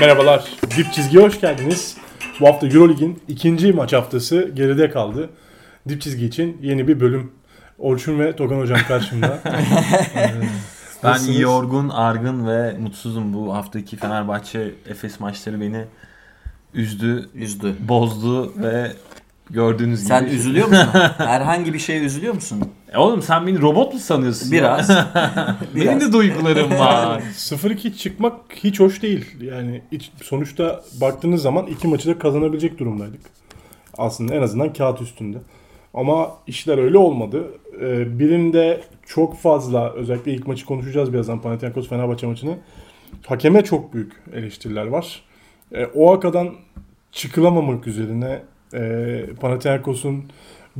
Merhabalar. Dip çizgiye hoş geldiniz. Bu hafta Eurolig'in ikinci maç haftası geride kaldı. Dip çizgi için yeni bir bölüm. Orçun ve Togan hocam karşımda. Ee, Ben nasılsınız? yorgun, argın ve mutsuzum. Bu haftaki Fenerbahçe Efes maçları beni üzdü, Üzdü. bozdu ve gördüğünüz Sen gibi. üzülüyor musun? Herhangi bir şeye üzülüyor musun? E oğlum sen beni robot mu sanıyorsun? Biraz. Benim de duygularım var. 0-2 çıkmak hiç hoş değil. Yani hiç, sonuçta baktığınız zaman iki maçı da kazanabilecek durumdaydık. Aslında en azından kağıt üstünde. Ama işler öyle olmadı. Ee, birinde çok fazla özellikle ilk maçı konuşacağız birazdan Panathinaikos Fenerbahçe maçını. Hakeme çok büyük eleştiriler var. Ee, o akadan çıkılamamak üzerine e, Panathinaikos'un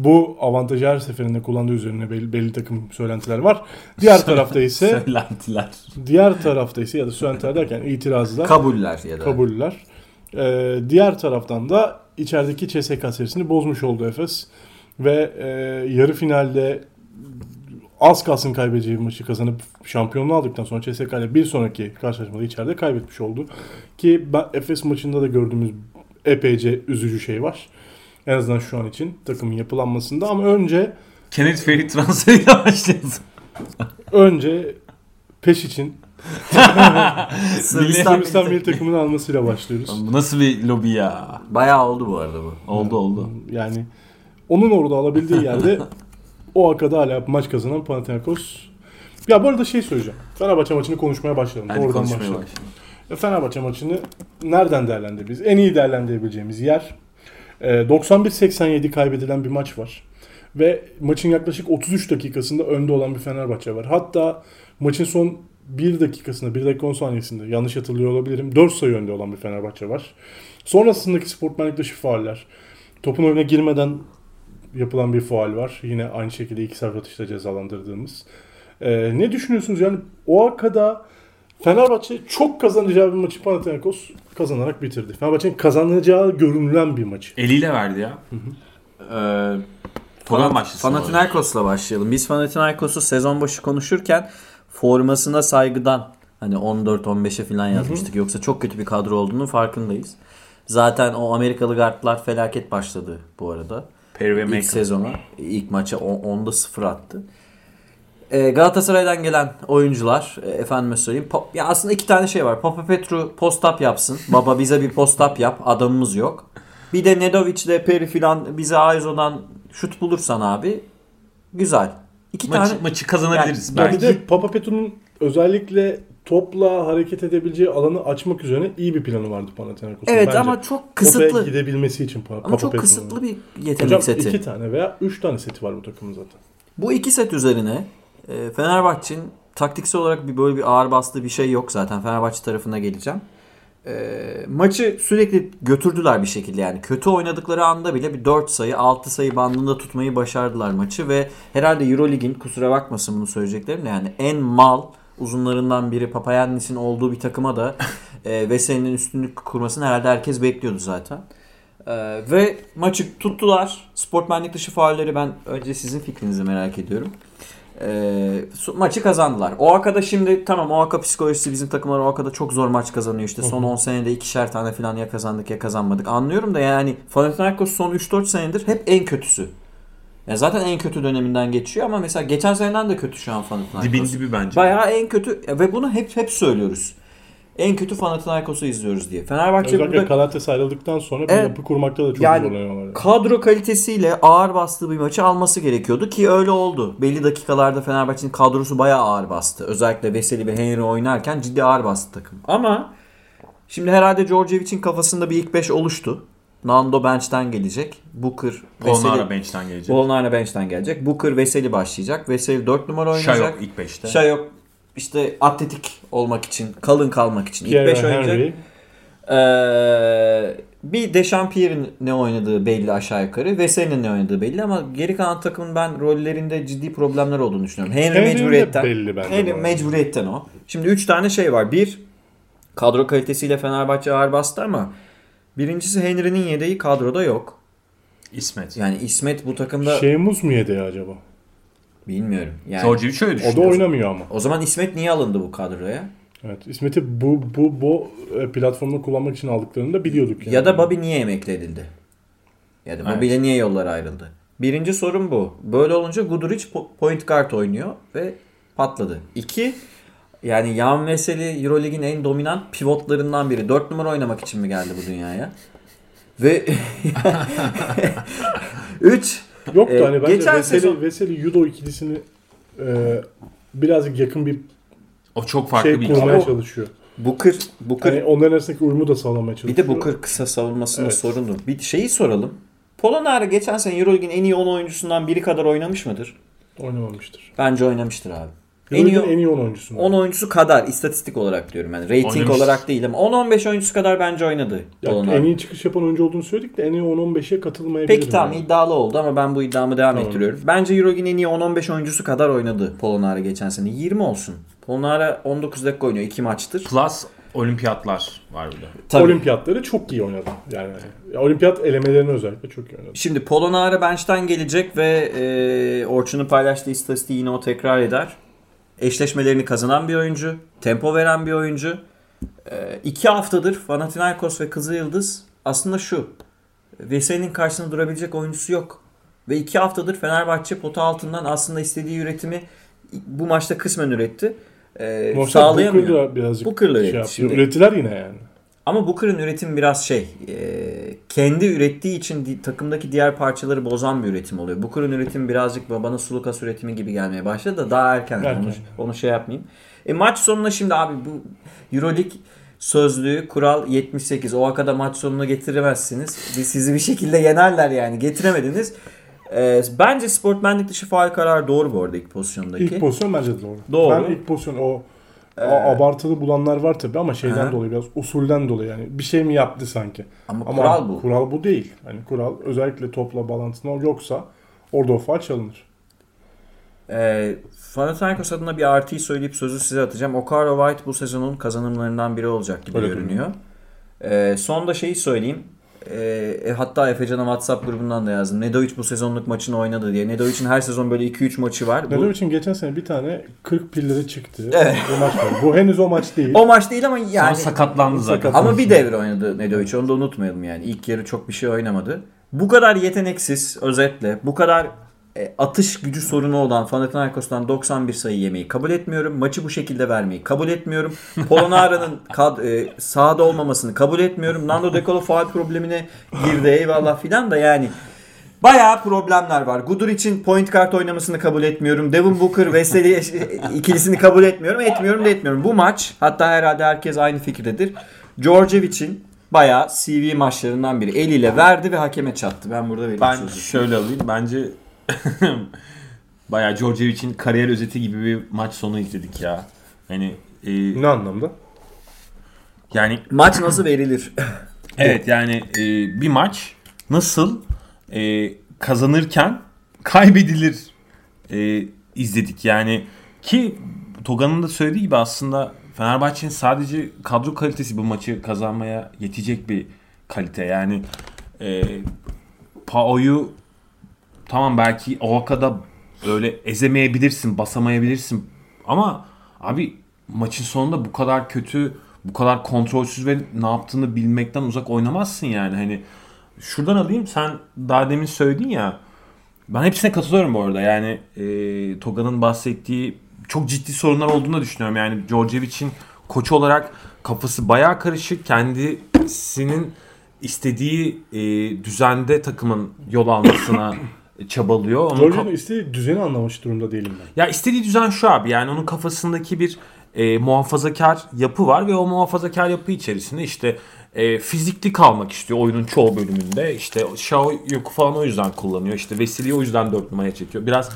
bu avantajı her seferinde kullandığı üzerine belli, belli takım söylentiler var. Diğer tarafta ise Söylentiler. Diğer tarafta ise ya da söylentiler derken itirazlar, Kabuller ya da. kabuller. Ee, diğer taraftan da içerideki CSK serisini bozmuş oldu Efes. Ve e, yarı az kalsın kaybedeceği maçı kazanıp şampiyonluğu aldıktan sonra CSK ile bir sonraki karşılaşmada içeride kaybetmiş oldu. Ki ben Efes maçında da gördüğümüz epeyce üzücü şey var. En azından şu an için takımın yapılanmasında ama önce Kenneth Ferit transferiyle başlayalım. önce peş için Sırbistan Sırbistan milli takımını almasıyla başlıyoruz. Bu nasıl bir lobi ya? Bayağı oldu bu arada bu. Oldu oldu. Yani onun orada alabildiği yerde o akada hala maç kazanan Panathinaikos. Ya bu arada şey söyleyeceğim. Fenerbahçe maçını konuşmaya başlayalım. Hadi Oradan konuşmaya başlayalım. başlayalım. Ya Fenerbahçe maçını nereden değerlendirebiliriz? En iyi değerlendirebileceğimiz yer e, 91-87 kaybedilen bir maç var. Ve maçın yaklaşık 33 dakikasında önde olan bir Fenerbahçe var. Hatta maçın son 1 dakikasında, 1 dakika 10 saniyesinde yanlış hatırlıyor olabilirim. 4 sayı önde olan bir Fenerbahçe var. Sonrasındaki sportmenlik dışı fauller. Topun oyuna girmeden yapılan bir faul var. Yine aynı şekilde iki sert atışla cezalandırdığımız. Ee, ne düşünüyorsunuz? Yani o arkada Fenerbahçe çok kazanacağı bir maçı Panathinaikos kazanarak bitirdi. Fenerbahçe'nin kazanacağı görünülen bir maçı. Eliyle verdi ya. Ee, Togan başlasın. Panathinaikos'la başlayalım. Biz Panathinaikos'u sezon başı konuşurken formasına saygıdan hani 14-15'e falan yazmıştık. Yoksa çok kötü bir kadro olduğunu farkındayız. Zaten o Amerikalı guardlar felaket başladı bu arada. Perry ve İlk sezona, ilk maça 10'da 0 attı. Ee, Galatasaray'dan gelen oyuncular, e, efendime söyleyeyim. Ya aslında iki tane şey var. Papa Petru post-up yapsın. Baba bize bir post-up yap. Adamımız yok. Bir de Nedovic ile Peri filan bize Aizo'dan şut bulursan abi. Güzel. İki Maçı, tane maçı kazanabiliriz Yani- Ya belki. bir de Papa Petru'nun özellikle topla hareket edebileceği alanı açmak üzerine iyi bir planı vardı Panathinaikos'un. Evet bence. ama çok Potaya kısıtlı. gidebilmesi için Pa- Ama Papa çok Petru'nun. kısıtlı bir yetenek Hocam seti. iki tane veya üç tane seti var bu takımın zaten. Bu iki set üzerine e, Fenerbahçe'nin taktiksel olarak bir böyle bir ağır bastığı bir şey yok zaten. Fenerbahçe tarafına geleceğim. E, maçı sürekli götürdüler bir şekilde yani. Kötü oynadıkları anda bile bir 4 sayı 6 sayı bandında tutmayı başardılar maçı ve herhalde Eurolig'in kusura bakmasın bunu söyleyeceklerim de yani en mal uzunlarından biri Papayannis'in olduğu bir takıma da e, Veseli'nin üstünlük kurmasını herhalde herkes bekliyordu zaten. Ee, ve maçı tuttular. Sportmenlik dışı faulleri ben önce sizin fikrinizi merak ediyorum. Su- maçı kazandılar. OAKa'da şimdi tamam OAKA psikolojisi bizim takımlar OAKA'da çok zor maç kazanıyor. İşte son 10 senede ikişer tane falan ya kazandık ya kazanmadık. Anlıyorum da yani Panathinaikos son 3-4 senedir hep en kötüsü. Ya zaten en kötü döneminden geçiyor ama mesela geçen seneden de kötü şu an Panathinaikos. Dibin dibi bence. Bayağı en kötü ve bunu hep hep söylüyoruz. En kötü Panathinaikos'u izliyoruz diye. Fenerbahçe Özellikle burada Kalates ayrıldıktan sonra bir Evet. yapı kurmakta da çok Yani zorlanıyorlar. kadro kalitesiyle ağır bastığı bir maçı alması gerekiyordu ki öyle oldu. Belli dakikalarda Fenerbahçe'nin kadrosu bayağı ağır bastı. Özellikle Veseli ve Henry oynarken ciddi ağır bastı takım. Ama şimdi herhalde Djordjevic'in kafasında bir ilk 5 oluştu. Nando bench'ten gelecek. Booker, Polnara Veseli, bench'ten gelecek. Polnara bench'ten gelecek. Booker, Veseli başlayacak. Veseli 4 numara oynayacak. Şayok ilk 5'te. Şayok işte atletik olmak için, kalın kalmak için ilk Pierre 5 oynayacak. Henry, Ee, bir Dechampierre'in ne oynadığı belli aşağı yukarı. Veseli'nin ne oynadığı belli ama geri kalan takımın ben rollerinde ciddi problemler olduğunu düşünüyorum. Henry Henry'nin de mecburiyetten. belli bence Henry mecburiyetten o. Şimdi 3 tane şey var. Bir, kadro kalitesiyle Fenerbahçe ağır bastı ama birincisi Henry'nin yedeği kadroda yok. İsmet. Yani İsmet bu takımda Şeymuz mu yedi acaba? Bilmiyorum. Yani Djordjevic şöyle O da düşünüyor. oynamıyor ama. o zaman İsmet niye alındı bu kadroya? Evet. İsmet'i bu bu bu e, platformda kullanmak için aldıklarını da biliyorduk yani. Ya da Bobby niye emekli edildi? Ya da Evet. Bobby ile niye yollar ayrıldı? Birinci sorun bu. Böyle olunca Guduric po- point guard oynuyor ve patladı. İki, yani Yan Veseli Eurolig'in en dominant pivotlarından biri. 4 numara oynamak için mi geldi bu dünyaya? Ve 3 Yoktu Ee, hani bence geçen Veseli, sezon- Veseli Judo ikilisini e, birazcık yakın bir O çok farklı şey bir kurmaya Ama- çalışıyor. Booker, Booker Hani onların arasındaki uyumu da sağlamaya çalışıyor. bir de Booker kısa savunmasının Evet. sorunu. Bir şeyi soralım. Polonara geçen sene Eurolig'in en iyi 10 oyuncusundan biri kadar oynamış mıdır? Oynamamıştır. Bence oynamıştır abi. En En iyi- en iyi 10 oyuncusu. 10 oyuncusu kadar istatistik olarak diyorum yani rating Oynamış. olarak değil ama 10-15 oyuncusu kadar bence oynadı. Ya, en iyi çıkış yapan oyuncu olduğunu söyledik de en iyi 10-15'e katılmayabilir. Peki tamam iddialı oldu ama ben bu iddiamı devam Tamam. ettiriyorum. Bence Euroleague'in en iyi 10-15 oyuncusu kadar oynadı Polonara geçen sene. 20 olsun. Polonara 19 dakika oynuyor 2 maçtır. Plus olimpiyatlar var burada. Tabii. Olimpiyatları çok iyi oynadı. Yani ya, olimpiyat elemelerini özellikle çok iyi oynadı. Şimdi Polonara bench'ten gelecek ve e, Orçun'un paylaştığı istatistiği yine o tekrar eder. Eşleşmelerini kazanan bir oyuncu. Tempo veren bir oyuncu. E, iki haftadır Panathinaikos ve Kızılyıldız aslında şu. Veseli'nin karşısında durabilecek oyuncusu yok. Ve iki haftadır Fenerbahçe pota altından aslında istediği üretimi bu maçta kısmen üretti. E, sağlayamıyor. Booker'la birazcık Booker'la şey üretti yaptı. şimdi. Ürettiler yine yani. Ama Booker'ın üretimi biraz şey, e, kendi ürettiği için di- takımdaki diğer parçaları bozan bir üretim oluyor. Booker'ın üretimi birazcık bana Sulukas üretimi gibi gelmeye başladı da daha erken. Erken. Onu, onu şey yapmayayım. E, maç sonunda şimdi abi bu Euroleague sözlüğü kural 78. O akada maç sonuna getiremezsiniz. Sizi bir şekilde yenerler yani. Getiremediniz. E, bence sportmenlik dışı faal kararı doğru bu arada ilk pozisyondaki. İlk pozisyon bence de doğru. Doğru. Ben ilk pozisyon o o abartılı bulanlar var tabi ama şeyden Aha. dolayı biraz usulden dolayı yani bir şey mi yaptı sanki. Ama, Ama kural bu. Kural bu değil. Hani kural özellikle topla bağlantısında yoksa orada o faal çalınır. E, Panathinaikos adına bir artıyı söyleyip sözü size atacağım. Okaro White bu sezonun kazanımlarından biri olacak gibi Öyle görünüyor. E, son da şeyi söyleyeyim. E, e, hatta Efecan'a WhatsApp grubundan da yazdım. Nedovic bu sezonluk maçını oynadı diye. Nedovic'in her sezon böyle 2-3 maçı var. Bu, Nedved için geçen sene bir tane 40 pilleri çıktı. Evet. Bu maç var. Bu henüz o maç değil. o maç değil ama Yani, yani sakatlandı zaten. Ama bir devre oynadı Nedovic. Onu da unutmayalım yani. İlk yarı çok bir şey oynamadı. Bu kadar yeteneksiz özetle, bu kadar atış gücü sorunu olan Panathinaikos'tan 91 sayı yemeyi kabul etmiyorum. Maçı bu şekilde vermeyi kabul etmiyorum. Polonara'nın e, sahada olmamasını kabul etmiyorum. Nando De Colo faal problemine girdi eyvallah filan da yani Bayağı problemler var. Guduric'in point guard oynamasını kabul etmiyorum. Devin Booker, Veseli eş- ikilisini kabul etmiyorum. Etmiyorum da etmiyorum. Bu maç hatta herhalde herkes aynı fikirdedir. Djordjevic'in bayağı CV maçlarından biri. Eliyle verdi ve hakeme çattı. Ben burada vereyim Ben sözü. şöyle alayım. Bence bayağı Djordjevic'in kariyer özeti gibi bir maç sonu izledik ya. Hani e, Ne anlamda? yani Maç nasıl verilir? evet yani e, bir maç nasıl e, kazanırken kaybedilir e, izledik. Yani ki Toga'nın da söylediği gibi aslında Fenerbahçe'nin sadece kadro kalitesi bu maçı kazanmaya yetecek bir kalite. Yani e, Pao'yu tamam belki Ovaka'da öyle ezemeyebilirsin, basamayabilirsin. Ama abi maçın sonunda bu kadar kötü, bu kadar kontrolsüz ve ne yaptığını bilmekten uzak oynamazsın yani. Hani şuradan alayım sen daha demin söyledin ya. Ben hepsine katılıyorum bu arada. Yani e, Toga'nın bahsettiği çok ciddi sorunlar olduğunu düşünüyorum. Yani Djordjevic'in koçu olarak kafası bayağı karışık. Kendisinin istediği e, düzende takımın yol almasına çabalıyor. Onun Georgia'nın ka- istediği düzeni anlamış durumda değilim ben. ya istediği düzen şu abi yani onun kafasındaki bir e, muhafazakar yapı var ve o muhafazakar yapı içerisinde işte e, fizikli kalmak istiyor oyunun çoğu bölümünde. İşte Shao Yoku falan o yüzden kullanıyor. İşte Veseli'yi o yüzden 4 numaraya çekiyor. Biraz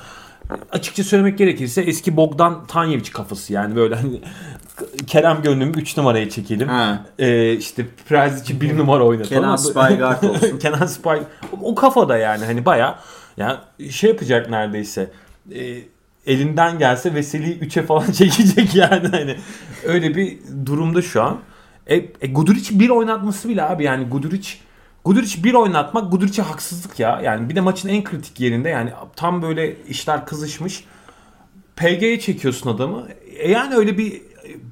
açıkça söylemek gerekirse eski Bogdan Tanyevic kafası yani böyle hani Kerem Gönlüm'ü 3 numaraya çekelim. Ha. E, işte Prezic'i 1 numara oynatalım. Kenan Spygard olsun. Kenan Spy o, o kafada yani hani baya ya şey yapacak neredeyse. E, elinden gelse Veseli'yi 3'e falan çekecek yani hani öyle bir durumda şu an. E, e Guduric bir oynatması bile abi yani Guduric Guduric bir oynatmak Guduric'e haksızlık ya. Yani bir de maçın en kritik yerinde yani tam böyle işler kızışmış. PG'ye çekiyorsun adamı. E yani öyle bir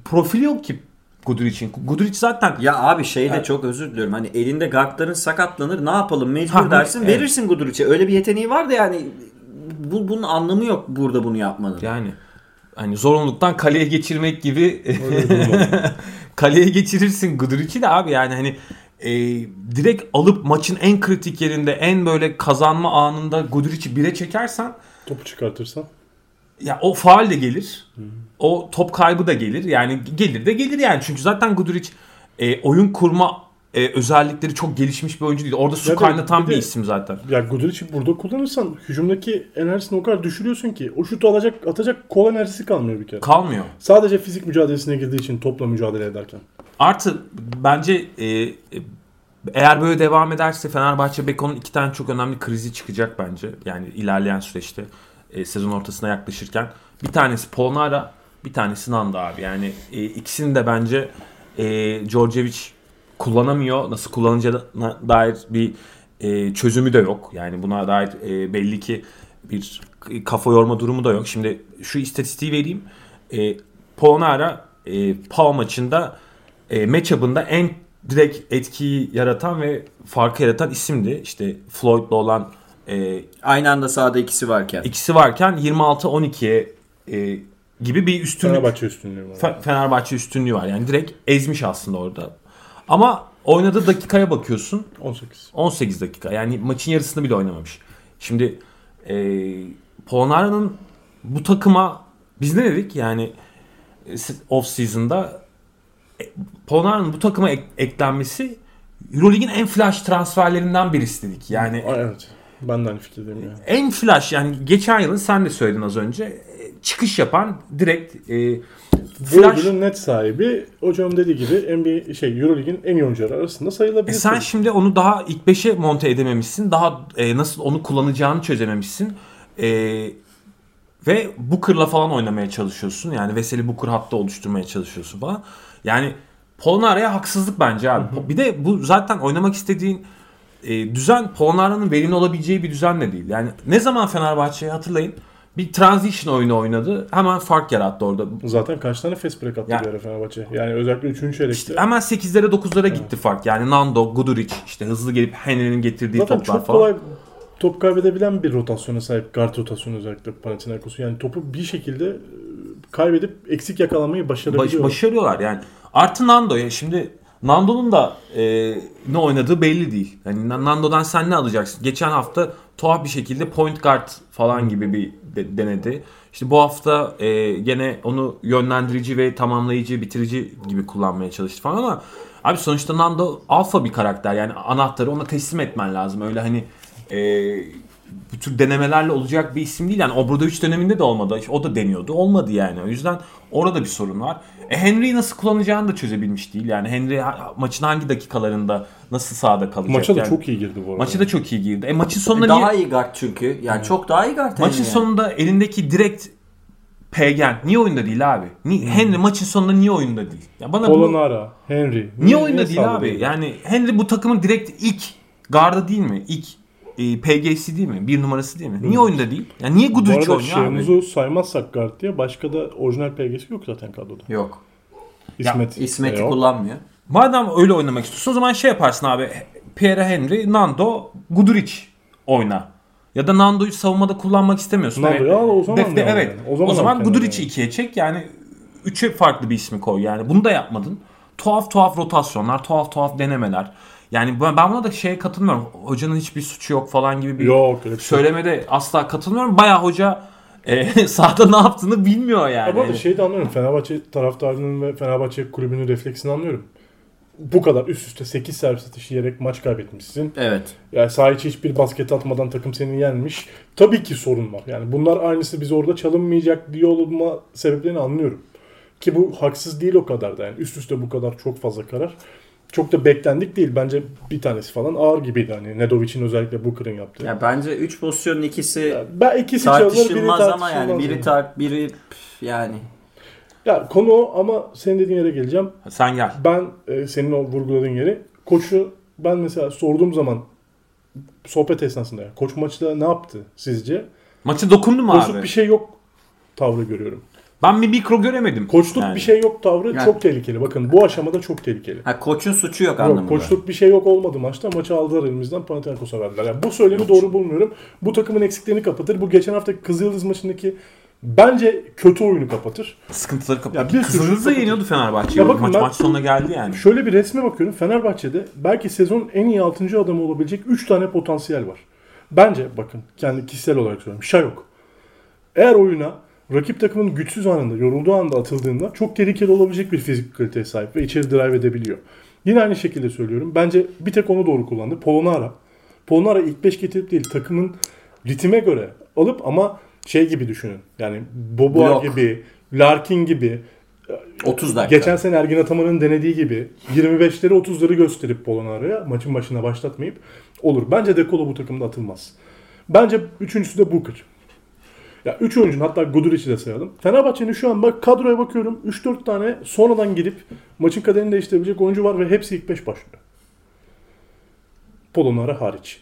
profili yok ki Guduric'in. Guduric zaten Ya abi şey de çok özür diliyorum. Hani elinde guardların sakatlanır ne yapalım mecbur Ha, dersin evet. verirsin Guduric'e. Öyle bir yeteneği var da yani bu, bunun anlamı yok burada bunu yapmanın. yani hani zorunluluktan kaleye geçirmek gibi kaleye geçirirsin Guduric'i de abi yani hani e, direkt alıp maçın en kritik yerinde en böyle kazanma anında Guduric'i bire çekersen Topu çıkartırsan. ya o faal de gelir. O top kaybı da gelir. Yani gelir de gelir yani. Çünkü zaten Guduric e, oyun kurma e, özellikleri çok gelişmiş bir oyuncu değil. Orada su da kaynatan bir bir de- isim zaten. Ya Guduric'i burada kullanırsan hücumdaki enerjisini o kadar düşürüyorsun ki o şutu alacak atacak kol enerjisi kalmıyor bir kere. Kalmıyor. Sadece fizik mücadelesine girdiği için topla mücadele ederken. Artı bence e, e, eğer böyle devam ederse Fenerbahçe Beko'nun iki tane çok önemli krizi çıkacak bence. Yani ilerleyen süreçte e, sezon ortasına yaklaşırken. Bir tanesi Polnara, bir tanesi Nanda abi. Yani e, ikisini de bence e, Djordjevic kullanamıyor. Nasıl kullanacağına dair bir e, çözümü de yok. Yani buna dair e, belli ki bir kafa yorma durumu da yok. Şimdi şu istatistiği vereyim. E, Polnara e, Pau maçında e, matchup'ında en direkt etkiyi yaratan ve farkı yaratan isimdi. İşte Floyd'la olan e, Aynı anda sahada ikisi varken. ikisi varken 26-12'ye e, gibi bir üstünlük Fenerbahçe üstünlüğü var. Fe- Fenerbahçe üstünlüğü var. Yani direkt ezmiş aslında orada. Ama oynadığı dakikaya bakıyorsun 18. 18 dakika. Yani maçın yarısını bile oynamamış. Şimdi e, Polonara'nın bu takıma biz ne dedik? Yani e, off season'da e, Polonara'nın bu takıma ek- eklenmesi Euroleague'in en flash transferlerinden birisi dedik. Yani evet. Ben de aynı fikirdeyim ya. en flash yani geçen yılın sen de söyledin az önce çıkış yapan direkt e, Bu flash ödülün net sahibi hocam dediği gibi NBA şey Euroleague'in en iyi oyuncuları arasında E sayılabilir. sen şimdi onu daha ilk 5'e monte edememişsin. Daha e, nasıl onu kullanacağını çözememişsin. E, ve Booker'la falan oynamaya çalışıyorsun. Yani Veseli Booker hattı oluşturmaya çalışıyorsun falan. Yani Polonara'ya haksızlık bence abi. Bir de bu zaten oynamak istediğin e, düzen Polonara'nın verimli olabileceği bir düzen de değil. Yani ne zaman Fenerbahçe'yi hatırlayın. Bir transition oyunu oynadı. Hemen fark yarattı orada. Zaten kaç tane fast break attı Ya- bir ara Fenerbahçe. Yani özellikle 3. çeyrekte. İşte hemen 8'lere 9'lara gitti fark. Yani Nando, Guduric işte hızlı gelip Henry'nin getirdiği Zaten toplar çok falan. kolay top kaybedebilen bir rotasyona sahip. Guard rotasyonu özellikle Panathinaikos'u. Yani topu bir şekilde e, kaybedip eksik yakalamayı Baş, başarabiliyor. başarıyorlar yani. Artı Nando ya şimdi Nando'nun da e, ne oynadığı belli değil. Yani Na- Nando'dan sen ne alacaksın? Geçen hafta tuhaf bir şekilde point guard falan gibi bir de- denedi. İşte bu hafta e, gene onu yönlendirici ve tamamlayıcı, bitirici gibi kullanmaya çalıştı falan ama abi sonuçta Nando alfa bir karakter. Yani anahtarı ona teslim etmen lazım. Öyle hani e, bu tür denemelerle olacak bir isim değil. Yani Obradoviç döneminde de olmadı. O da deniyordu. Olmadı yani. O yüzden orada bir sorun var. E Henry'i nasıl kullanacağını da çözebilmiş değil. Yani Henry maçın hangi dakikalarında nasıl sahada kalacak? Maça da yani. çok iyi girdi bu arada. Maça da çok iyi girdi. E maçın sonunda daha niye? iyi guard çünkü. Yani çok daha iyi guard. Maçın yani. sonunda elindeki direkt Pegen niye oyunda değil abi? Ni Henry maçın sonunda niye oyunda değil? Ya bana bu Polonara, Henry. niye oyunda değil sahada abi? Yani Henry bu takımın direkt ilk gardı değil mi? İlk e, PG'si değil mi? Bir numarası değil mi? Niye oyunda değil? Yani niye Bu Guduric arada oynuyor abi? Şemuz'u saymazsak guard diye başka da orijinal PG'si yok zaten kadroda. Yok. İsmet. İsmet'i de yok. kullanmıyor. Madem öyle oynamak istiyorsun o zaman şey yaparsın abi. Pierre Henry, Nando, Guduric oyna. Ya da Nando'yu savunmada kullanmak istemiyorsun. Nando ya, o zaman Defne- ne evet. yani? O O zaman, zaman Guduric'i ikiye çek yani üçe farklı bir ismi koy yani. Bunu da yapmadın. Tuhaf tuhaf rotasyonlar, tuhaf tuhaf denemeler. Yani ben buna da şeye katılmıyorum. Hocanın hiçbir suçu yok falan gibi bir Yok şey. söylemede asla katılmıyorum. Bayağı hoca e, sahada ne yaptığını bilmiyor yani. Ya bu arada Hani- şeyi de anlıyorum. Fenerbahçe taraftarının ve Fenerbahçe kulübünün refleksini anlıyorum. Bu kadar üst üste 8 servis atışı yiyerek maç kaybetmişsin. Evet. Yani saha içi hiçbir basket atmadan takım seni yenmiş. Tabii ki sorun var. Yani bunlar aynısı biz orada çalınmayacak diye olma sebeplerini anlıyorum. Ki bu haksız değil o kadar da yani. Üst üste bu kadar çok fazla karar. Çok da beklendik değil. Bence bir tanesi falan ağır gibiydi. Hani Nedovic'in özellikle Booker'ın yaptığı. Ya bence 3 pozisyonun ikisi ben ikisi çalınır biri tartışılmaz ama yani tartışılmaz biri tar biri pf, yani Ya konu o ama senin dediğin yere geleceğim. Sen gel. Ben e, senin o vurguladığın yeri koçu ben mesela sorduğum zaman sohbet esnasında ya, koç maçta ne yaptı sizce? Maçı dokundu mu Bozuk abi? bir şey yok tavrı görüyorum. Ben bir mikro göremedim. Koçluk Yani. bir şey yok tavrı Yani- çok tehlikeli. Bakın bu aşamada çok tehlikeli. Ha koçun suçu yok Yok, anlamında. koçluk bir şey yok olmadı maçta. Maçı aldılar elimizden Panathinaikos'a verdiler. Yani bu söylemi doğru bulmuyorum. Bu takımın eksiklerini kapatır. Bu geçen haftaki Kızıldız maçındaki bence kötü oyunu kapatır. Sıkıntıları Ya kapattı. bir Kızıldız da kapatır. yeniyordu Fenerbahçe'yi. Ya bakın maç, ben- maç sonuna geldi yani. Şöyle bir resme bakıyorum. Fenerbahçe'de belki sezonun en iyi 6. adamı olabilecek 3 tane potansiyel var. Bence bakın kendi kişisel olarak söylüyorum. Şey yok. Eğer oyuna rakip takımın güçsüz anında, yorulduğu anda atıldığında çok tehlikeli olabilecek bir fizik kaliteye sahip ve içeri drive edebiliyor. Yine aynı şekilde söylüyorum. Bence bir tek onu doğru kullandı. Polonara. Polonara ilk 5 getirip değil takımın ritme göre alıp ama şey gibi düşünün. Yani Boboa Blok. gibi, Larkin gibi 30 dakika. Geçen sene Ergin Ataman'ın denediği gibi 25'leri 30'ları gösterip Polonara'ya maçın başına başlatmayıp olur. Bence Dekolo bu takımda atılmaz. Bence üçüncüsü de Booker. Ya 3 oyuncunun hatta Guduric'i de sayalım. Fenerbahçe'nin şu an bak kadroya bakıyorum 3-4 tane sonradan gidip maçın kaderini değiştirebilecek oyuncu var ve hepsi ilk 5 başlıyor. Polonara hariç.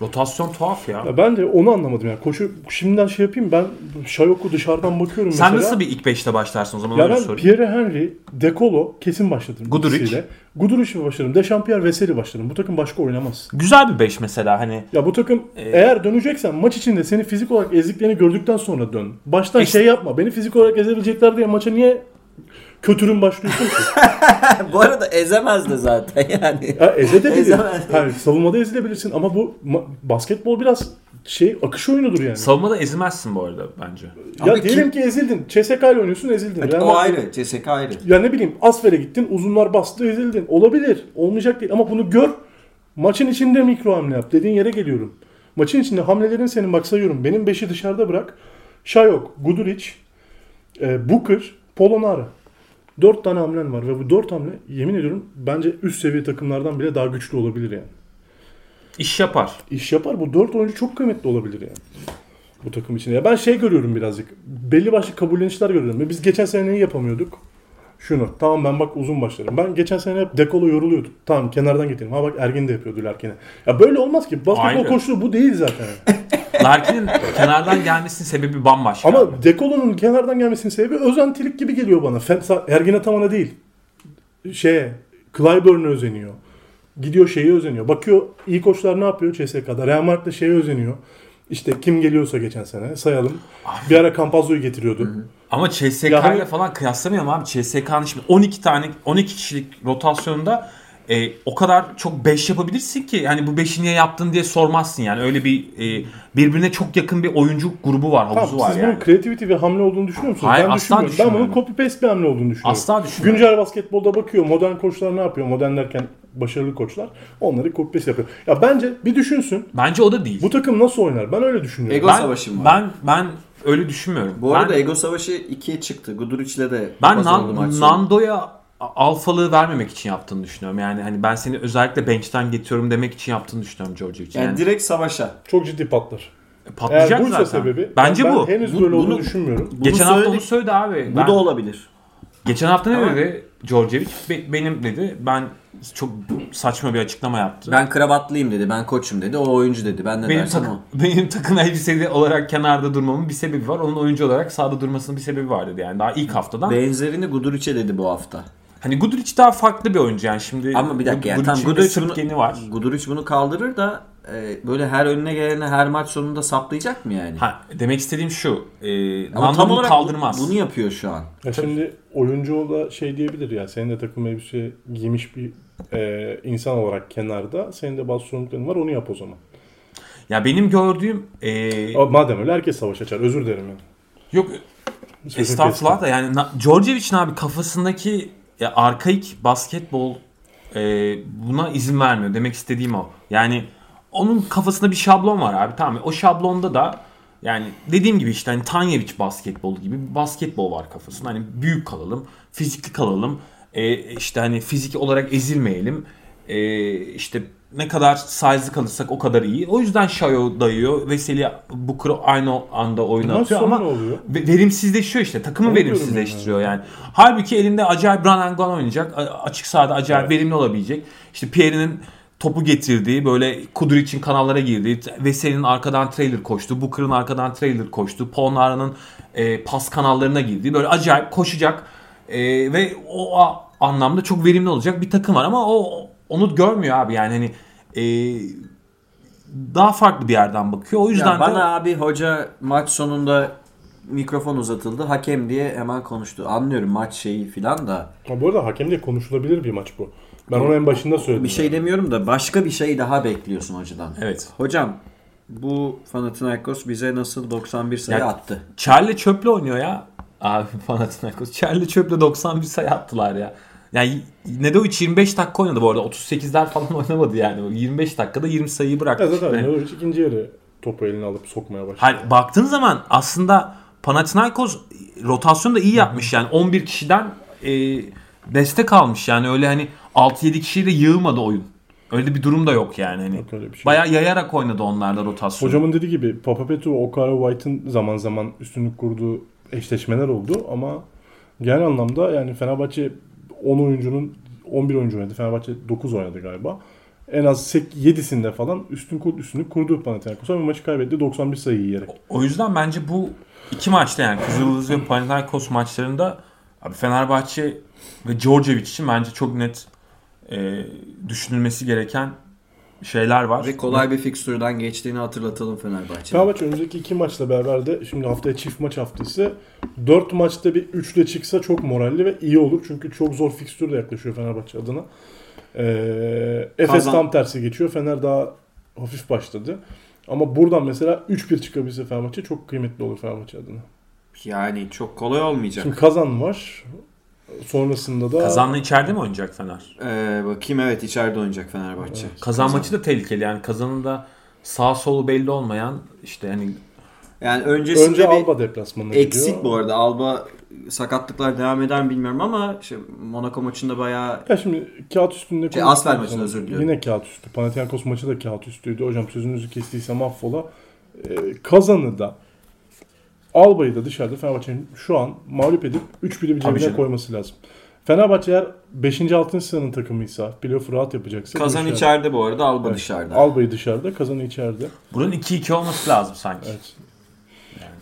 Rotasyon tuhaf ya. Ya ben de onu anlamadım yani. Koşu şimdiden şey yapayım ben Şayok'u dışarıdan bakıyorum Sen mesela. nasıl bir ilk 5'te başlarsın o zaman Ya ben sorayım. Pierre Henry, Dekolo kesin başladım. Guduric. ikisiyle. Guduric'le başlarım. Dechampierre, Veseli başlarım. Bu takım başka oynamaz. Güzel bir 5 mesela hani. Ya bu takım Ee, eğer döneceksen maç içinde seni fizik olarak ezdiklerini gördükten sonra dön. Baştan İşte- şey yapma. Beni fizik olarak ezebilecekler diye maça niye kötürüm başlıyorsun ki? Bu arada ezemez de zaten yani. ya ezebilir. Ezemez. Hayır, savunmada ezilebilirsin ama bu ma- basketbol biraz şey akış oyunudur yani. Savunmada ezilmezsin bu arada bence. ya Abi diyelim kim- ki ezildin. CSK ile oynuyorsun ezildin. Real o ayrı. CSK ayrı. Ya ne bileyim Asfer'e gittin uzunlar bastı ezildin. Olabilir. Olmayacak değil ama bunu gör. Maçın içinde mikro hamle yap. Dediğin yere geliyorum. Maçın içinde hamlelerin senin bak sayıyorum. Benim 5'i dışarıda bırak. Şayok, Guduric, e, Booker, Polonara. 4 tane hamlen var ve bu 4 hamle yemin ediyorum bence üst seviye takımlardan bile daha güçlü olabilir yani. İş yapar. İş yapar. Bu 4 oyuncu çok kıymetli olabilir yani. Bu takım içinde. Ya ben şey görüyorum birazcık. Belli başlı kabullenişler görüyorum. Ve biz geçen sene neyi yapamıyorduk? Şunu. Tamam ben bak uzun başlarım. Ben geçen sene hep dekolo yoruluyordum. Tamam kenardan getireyim. Ha bak Ergin de yapıyordu Larkin'e. Ya böyle olmaz ki. Basketbol koçluğu bu değil zaten. Larkin'in kenardan gelmesinin sebebi bambaşka. Ama dekolonun kenardan gelmesinin sebebi özentilik gibi geliyor bana. Ergin Ataman'a değil. Şeye, Clyburn'a özeniyor. Gidiyor şeye özeniyor. Bakıyor iyi koçlar ne yapıyor CSK'da. Real Madrid'de şeye özeniyor. İşte kim geliyorsa geçen sene sayalım. Bir ara Campazzo'yu getiriyordu. Ama CSK Ya hani- ile falan kıyaslamayalım abi. CSK'nın şimdi 12 tane 12 kişilik rotasyonda e, o kadar çok 5 yapabilirsin ki yani bu 5'i niye yaptın diye sormazsın yani. Öyle bir e, birbirine çok yakın bir oyuncu grubu var, havuzu Tamam, var siz yani. bunun creativity ve hamle olduğunu düşünüyor musunuz? Hayır, ben asla düşünmüyorum. Ben bunun copy paste bir hamle olduğunu düşünüyorum. Asla düşünmüyorum. Güncel basketbolda bakıyor modern koçlar ne yapıyor? Modern derken başarılı koçlar onları copy paste yapıyor. Ya bence bir düşünsün. Bence o da değil. Bu takım nasıl oynar? Ben öyle düşünüyorum. Ego ben, savaşı mı var? ben ben öyle düşünmüyorum. Bu arada ben, Ego Savaşı 2'ye çıktı. Guduric'le de ben Nan-. Nando'ya alfalığı vermemek için yaptığını düşünüyorum. Yani hani ben seni özellikle bench'ten getiriyorum demek için yaptığını düşünüyorum George için. yani, Yani, direkt savaşa. Çok ciddi patlar. patlayacak Eğer buysa zaten. sebebi Bence ben bu. henüz Bu- böyle olduğunu bunu- düşünmüyorum. Bunu Geçen hafta onu söyledik. söyledi abi. Bu Ben- da olabilir. Geçen hafta ne Tamam. dedi Djordjevic? Be- benim dedi. Ben çok saçma bir açıklama yaptı. Ben kravatlıyım dedi. Ben koçum dedi. O oyuncu dedi. Ben ne benim, dersem tak- o. benim takım elbiseli olarak kenarda durmamın bir sebebi var. Onun oyuncu olarak sahada durmasının bir sebebi var dedi. Yani daha ilk haftadan. Benzerini Guduric'e dedi bu hafta. Hani Guduric daha farklı bir oyuncu yani şimdi. Ama bir dakika yani tam Guduric bunu, var. Guduric bunu kaldırır da e, böyle her önüne gelene her maç sonunda saplayacak mı yani? Ha, demek istediğim şu. E, Ama Nando tam bunu olarak kaldırmaz. bunu yapıyor şu an. Ya şimdi oyuncu o da şey diyebilir ya senin de takım elbise giymiş bir e, insan olarak kenarda senin de bazı sorumlulukların var onu yap o zaman. Ya benim gördüğüm e, Ama Madem öyle herkes savaş açar özür dilerim yani. yok Sözünü Estağfurullah da yani Djordjevic'in abi kafasındaki ya, arkaik basketbol e, buna izin vermiyor. Demek istediğim o. Yani onun kafasında bir şablon var abi tamam? O şablonda da yani dediğim gibi işte hani Tanyevic basketbol gibi bir basketbol var kafasında. Hani büyük kalalım, fizikli kalalım. E, işte hani fizik olarak ezilmeyelim. E, işte ne kadar size'lı kalırsak o kadar iyi. O yüzden Shayo dayıyor. Veseli Booker'ı aynı anda oyuna Maç atıyor ama verimsizleşiyor işte. Takımı Onu verimsizleştiriyor yani. Halbuki elinde acayip run and gun oynayacak. Açık sahada acayip verimli olabilecek. İşte Pierre'nin topu getirdi. Böyle Kuduric'in kanallara girdi. Veseli'nin arkadan trailer koştu. Booker'ın arkadan trailer koştu. Polnara'nın e, pas kanallarına girdi. Böyle acayip koşacak. E, ve o a- anlamda çok verimli olacak bir takım var ama o onu görmüyor abi yani hani e, daha farklı bir yerden bakıyor. O yüzden Ya bana de abi hoca maç sonunda mikrofon uzatıldı. Hakem diye hemen konuştu. Anlıyorum maç şeyi filan da. Ha, bu arada hakem diye konuşulabilir bir maç bu. Ben onu en başında söyledim. Bir şey demiyorum da başka bir şey daha bekliyorsun hocadan. evet. Hocam bu Panathinaikos bize nasıl 91 sayı Ya- attı? Charlie Çöp'le oynuyor ya. Abi Panathinaikos. Charlie Çöp'le 91 sayı attılar ya. Yani Nedovic 25 dakika oynadı bu arada. 38'ler falan oynamadı yani. 25 dakikada 20 sayıyı bıraktı. Ya zaten Yani- Nedovic ikinci yarı topu eline alıp sokmaya başladı. Hayır, baktığın zaman aslında Panathinaikos rotasyonu da iyi yapmış yani 11 kişiden e, destek almış yani öyle hani 6-7 kişiyle yığılmadı oyun. Öyle bir durum da yok yani hani. Yok öyle bir şey. Bayağı yayarak oynadı onlar da rotasyonu. Hocamın dediği gibi Papa Petru, Okara White'ın zaman zaman üstünlük kurduğu eşleşmeler oldu ama genel anlamda yani Fenerbahçe 10 oyuncunun 11 oyuncu oynadı. Fenerbahçe 9 oynadı galiba. En az 7'sinde falan üstün kur- üstünlük kurdu Panathinaikos ama maçı kaybetti 91 sayı yiyerek. O yüzden bence bu iki maçta yani Kızıldız ve Panathinaikos maçlarında abi Fenerbahçe ve Djordjevic için bence çok net e, düşünülmesi gereken şeyler var. Ve kolay bir fikstürden geçtiğini hatırlatalım Fenerbahçe'nin. Fenerbahçe önümüzdeki iki maçla beraber de şimdi haftaya çift maç haftası 4 maçta bir 3'le çıksa çok moralli ve iyi olur. Çünkü çok zor fikstür de yaklaşıyor Fenerbahçe adına. Ee, Efes Kazan- tam tersi geçiyor. Fener daha hafif başladı. Ama buradan mesela 3-1 çıkabilse Fenerbahçe çok kıymetli olur Fenerbahçe adına. Yani çok kolay olmayacak. Şimdi kazan var. Sonrasında da Kazanlı içeride mi oynayacak Fener? Ee, bakayım evet içeride oynayacak Fenerbahçe. Kazan maçı da tehlikeli yani kazanın da sağ solu belli olmayan işte hani Yani öncesinde önce bir Alba deplasmanına eksik gidiyor. bu arada. Alba sakatlıklar devam eder mi bilmiyorum ama işte Monaco maçında bayağı Ya şimdi kağıt üstünde Şey, Asfer maçında özür diliyorum. Yine kağıt üstü. Panathinaikos maçı da kağıt üstüydü. Hocam sözünüzü kestiysem affola. Ee, kazanı da Alba'yı da dışarıda Fenerbahçe'nin şu an mağlup edip 3-1'i bir cebine koyması lazım. Fenerbahçe eğer 5. 6. sıranın takımıysa, playoff rahat yapacaksa Kazan dışarıda. içeride bu arada, Alba Evet. dışarıda. Alba'yı dışarıda, Kazan'ı içeride. buranın 2-2 olması lazım sanki. Evet.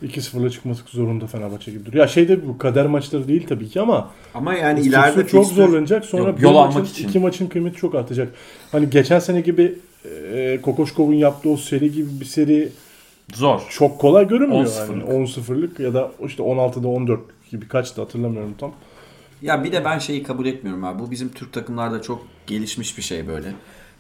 2-0'la çıkması zorunda Fenerbahçe gibi duruyor. Ya şey de bu kader maçları değil tabii ki ama Ama yani ileride çok fikstür- zorlanacak. Sonra Yok, bir yol maçın, almak için. iki maçın kıymeti çok artacak. Hani geçen sene gibi e, Kokoşkov'un yaptığı o seri gibi bir seri Zor. çok kolay görünmüyor. 10-0'lık. Yani 10-0'lık ya da işte 16'da 14 gibi kaçtı hatırlamıyorum tam. Ya bir de ben şeyi kabul etmiyorum abi. Bu bizim Türk takımlarda çok gelişmiş bir şey böyle.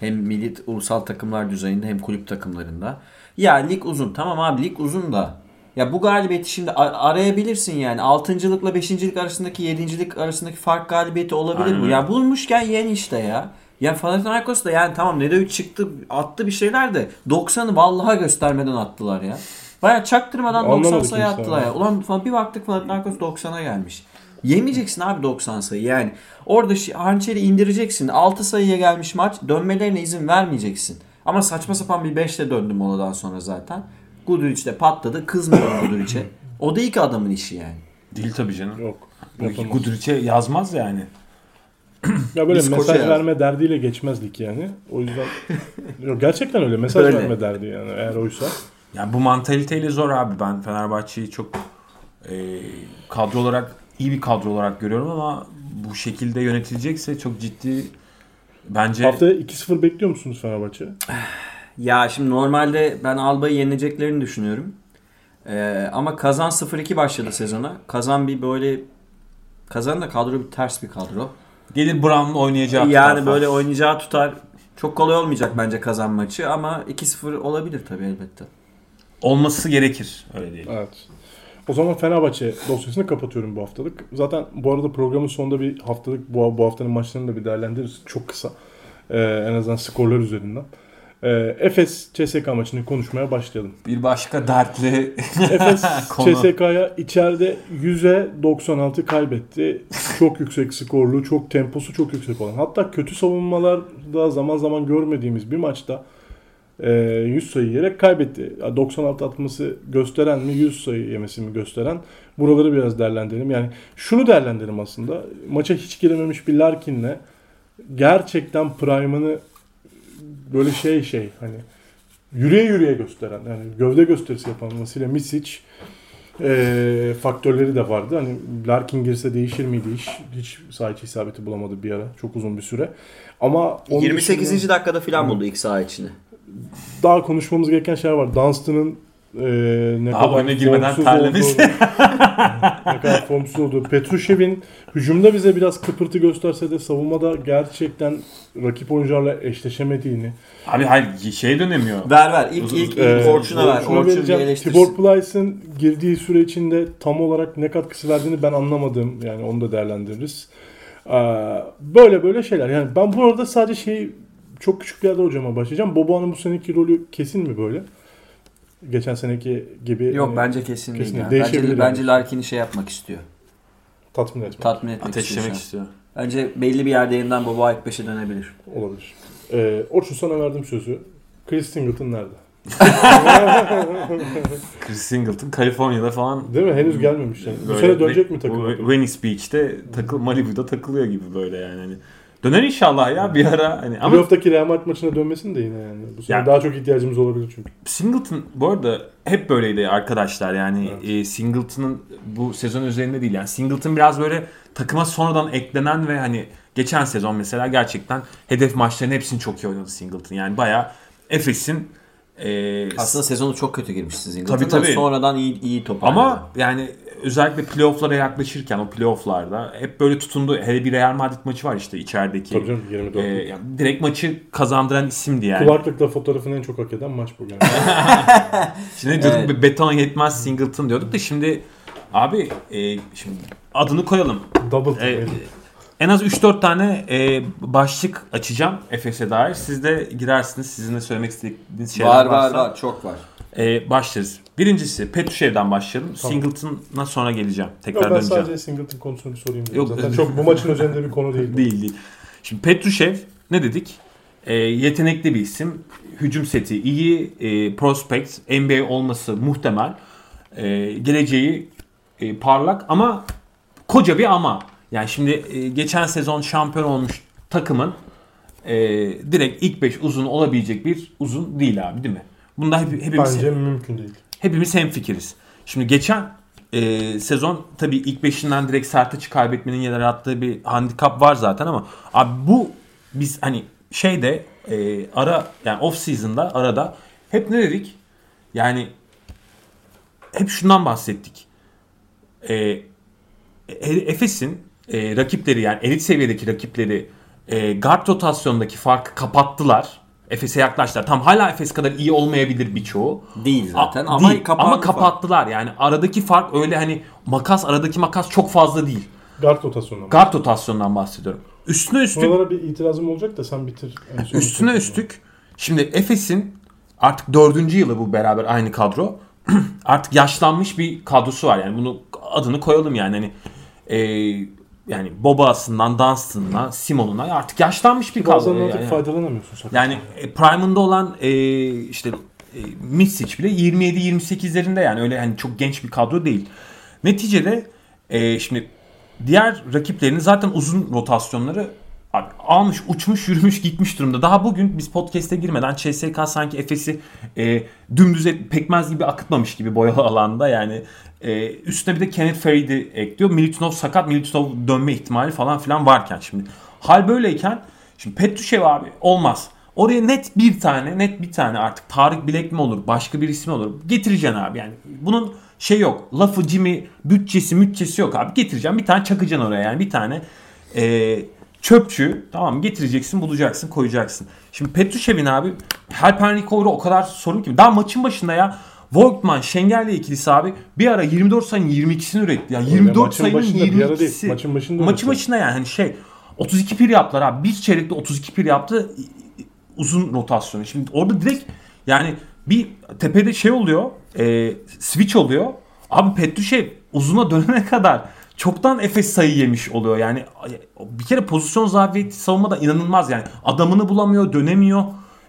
Hem milli ulusal takımlar düzeyinde hem kulüp takımlarında. Ya lig uzun. Tamam abi lig uzun da. Ya bu galibiyeti şimdi arayabilirsin yani. Altıncılıkla beşincilik arasındaki yedincilik arasındaki fark galibiyeti olabilir Aynen bu. Ya bulmuşken yen işte ya. Ya Panathinaikos da yani tamam Nedovic çıktı attı bir şeyler de 90'ı vallaha göstermeden attılar ya. Baya çaktırmadan 90 Anlamadı sayı kimse attılar ya. ya. Ulan falan bir baktık Panathinaikos 90'a gelmiş. Yemeyeceksin abi 90 sayı yani. Orada hançeri indireceksin. 6 sayıya gelmiş maç. Dönmelerine izin vermeyeceksin. Ama saçma sapan bir 5'te döndü moladan sonra zaten. Guduric de patladı. Kızmıyor Guduric'e. O da ilk adamın işi yani. Değil tabii canım. Yok. Bu yapamaz. Guduric'e yazmaz yani. Ya böyle Biz mesaj yazdık. verme derdiyle geçmezdik yani. O yüzden Yok, gerçekten öyle mesaj Öyle. verme derdi yani eğer oysa. Yani bu mantaliteyle zor abi. Ben Fenerbahçe'yi çok e, kadro olarak iyi bir kadro olarak görüyorum ama bu şekilde yönetilecekse çok ciddi bence Haftaya 2-0 bekliyor musunuz Fenerbahçe? Ya şimdi normalde ben Alba'yı yenileceklerini düşünüyorum. Ee, ama Kazan 0-2 başladı sezona. Kazan bir böyle Kazan da kadro bir ters bir kadro. Gelir Brown'un oynayacağı Yani tutar böyle falan. oynayacağı tutar. Çok kolay olmayacak bence kazan maçı ama 2-0 olabilir tabii elbette. olması gerekir öyle değil. Evet. O zaman Fenerbahçe dosyasını kapatıyorum bu haftalık. Zaten bu arada programın sonunda bir haftalık bu, bu haftanın maçlarını da bir değerlendiririz. Çok kısa. Ee, en azından skorlar üzerinden. Ee, Efes CSK maçını konuşmaya başlayalım. Bir başka dertli Efes. CSK'ya içeride 100'e 96 kaybetti. Çok yüksek skorlu, çok temposu çok yüksek olan. Hatta kötü savunmalarda zaman zaman görmediğimiz bir maçta e, 100 sayı yiyerek kaybetti. Ya 96 atması gösteren mi 100 sayı yemesi mi gösteren buraları biraz değerlendirelim. Yani şunu değerlendirelim aslında. Maça hiç girememiş bir Larkin'le gerçekten prime'ını böyle şey şey hani yürüye yürüye gösteren yani gövde gösterisi yapan Vasile Misic e, faktörleri de vardı. Hani Larkin girse değişir miydi iş? Hiç saha içi isabeti bulamadı bir ara. Çok uzun bir süre. Ama onun 28. dışında dakikada falan buldu ilk saha içini. daha konuşmamız gereken şeyler var. Dunstan'ın e, ne Daha kadar oyuna girmeden terlemesi. olduğu, ne kadar formsuz olduğu. Petrushev'in hücumda bize biraz kıpırtı gösterse de savunmada gerçekten rakip oyuncularla eşleşemediğini. Abi hayır şey dönemiyor. Ver ver. İlk Uzun- ilk, ilk e, Orçun'a ver. Orçun'a Orçun. Tibor Plyce'ın girdiği süre içinde tam olarak ne katkısı verdiğini ben anlamadım. Yani onu da değerlendiririz. Ee, Böyle böyle şeyler. Yani ben bu arada sadece şey çok küçük bir yerde hocama başlayacağım. Boboa'nın bu seneki rolü kesin mi böyle? Geçen seneki gibi Yok hani bence kesin, kesin değil. Yani. Değişebilir Bence, yani. bence Larkin'i şey yapmak istiyor. tatmin etmek Tatmin etmek istiyor. Ateşlemek an. istiyor. Bence belli bir yerde yeniden Boba ilk 5'e dönebilir. olabilir. Ee, Orçun sana verdim sözü. Chris Singleton nerede? Chris Singleton Kaliforniya'da falan Değil mi? Henüz gelmemiş. Yani. Bu Böyle sene dönecek mi takıma? bu Venice Beach'te takıl Malibu'da takılıyor gibi böyle yani. Hani döner inşallah ya bir ara hani ama Playoff'taki Real Madrid maçına dönmesin de yine yani. Bu sene Ya- daha çok ihtiyacımız olabilir çünkü. Singleton bu arada hep böyleydi arkadaşlar yani Evet. e, Singleton'ın bu sezon üzerinde değil yani Singleton biraz böyle takıma sonradan eklenen ve hani geçen sezon mesela gerçekten hedef maçların hepsini çok iyi oynadı Singleton yani bayağı Efes'in e, Aslında sezonu çok kötü girmişti Singleton. Tabii, tabii. Sonradan iyi iyi toparladı. Ama yani özellikle playoff'lara yaklaşırken o playoff'larda hep böyle tutundu. Hele bir Real Madrid maçı var işte içerideki. Tabii canım 24. E, yani direkt maçı kazandıran isimdi yani. Kulaklıkla fotoğrafını en çok hak eden maç bugün. Şimdi diyorduk Evet. bir beton yetmez Singleton diyorduk da şimdi abi e, şimdi adını koyalım. Double E, en az 3-4 tane e, başlık açacağım Efes'e dair. Siz de girersiniz. Sizin de söylemek istediğiniz şeyler var var varsa. var çok var. E, başlarız. Birincisi Petrushev'den başlayalım. Tamam. Singleton'a sonra geleceğim. Tekrar Yok ben döneceğim. sadece Singleton konusunu bir sorayım dedim. Yok, Zaten çok bu maçın üzerinde bir konu değil. Değil değil. Şimdi Petrushev ne dedik? E, yetenekli bir isim. Hücum seti iyi. E, prospect. NBA olması muhtemel. E, geleceği e, parlak ama koca bir ama. Yani şimdi e, geçen sezon şampiyon olmuş takımın e, direkt ilk 5 uzun olabilecek bir uzun değil abi değil mi? Bunda hep, hepimiz Bence mümkün değil. hepimiz hemfikiriz. Şimdi geçen e, sezon tabii ilk beşinden direkt Sertaç'ı kaybetmenin yarattığı bir handikap var zaten ama abi bu biz hani şeyde e, ara yani off season'da arada hep ne dedik? Yani hep şundan bahsettik. E, E- Efes'in e, rakipleri yani elit seviyedeki rakipleri e, guard rotasyondaki farkı kapattılar. Efes'e yaklaştılar. Tam hala Efes kadar iyi olmayabilir birçoğu. Değil zaten A- ama değil. ama fark. kapattılar. Yani aradaki fark öyle hani makas aradaki makas çok fazla değil. Guard rotasyonu. Guard rotasyondan bahsediyorum. Üstüne üstlük Buralara bir itirazım olacak da sen bitir. Son üstüne üstlük şimdi Efes'in artık dördüncü yılı bu beraber aynı kadro. artık yaşlanmış bir kadrosu var yani bunu adını koyalım yani hani e, yani Boba'sından Dunstan'ına Simon'una artık yaşlanmış bir kadro. Bazen yani. faydalanamıyorsun sakın. Yani e, prime'ında olan e, işte e, Misic bile 27-28'lerinde yani öyle hani çok genç bir kadro değil. Neticede e, şimdi diğer rakiplerinin zaten uzun rotasyonları abi, almış, uçmuş, yürümüş, gitmiş durumda. Daha bugün biz podcast'e girmeden CSK sanki Efes'i e, dümdüz et, pekmez gibi akıtmamış gibi boyalı alanda yani e, üstüne bir de Kenneth Farid'i ekliyor. Militinov sakat, Militinov dönme ihtimali falan filan varken şimdi. Hal böyleyken şimdi Petrushev abi olmaz. Oraya net bir tane, net bir tane artık Tarık Bilek mi olur, başka bir ismi olur. Getireceksin abi yani. Bunun şey yok. Lafı, cimi, bütçesi, mütçesi yok abi. Getireceğim bir tane çakacaksın oraya yani. Bir tane e, çöpçü tamam? Getireceksin, bulacaksın, koyacaksın. Şimdi Petrushev'in abi Halpenrikoğlu o kadar sorun ki. Daha maçın başında ya Volkman, Şengel'le ikilisi abi bir ara 24 sayının 22'sini üretti. Ya 24 maçın sayının başında bir ara değil, 22'si. maçın başında Maçın öyle. başında yani hani şey 32 pir yaptılar abi. Bir çeyrekte 32 pir yaptı. Uzun rotasyonu. Şimdi orada direkt yani bir tepede şey oluyor. E, switch oluyor. Abi Petrushev uzuna dönene kadar çoktan Efes sayı yemiş oluyor. Yani bir kere pozisyon zafiyeti savunmada inanılmaz yani. Adamını bulamıyor, dönemiyor.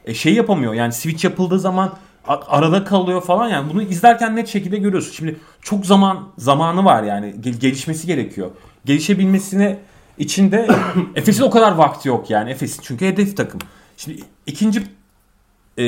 E, şey yapamıyor. Yani switch yapıldığı zaman arada kalıyor falan yani. Bunu izlerken net şekilde görüyorsun. Şimdi çok zaman zamanı var yani. Gel- gelişmesi gerekiyor. Gelişebilmesine içinde Efes'in o kadar vakti yok yani. Efes'in çünkü hedef takım. Şimdi ikinci e,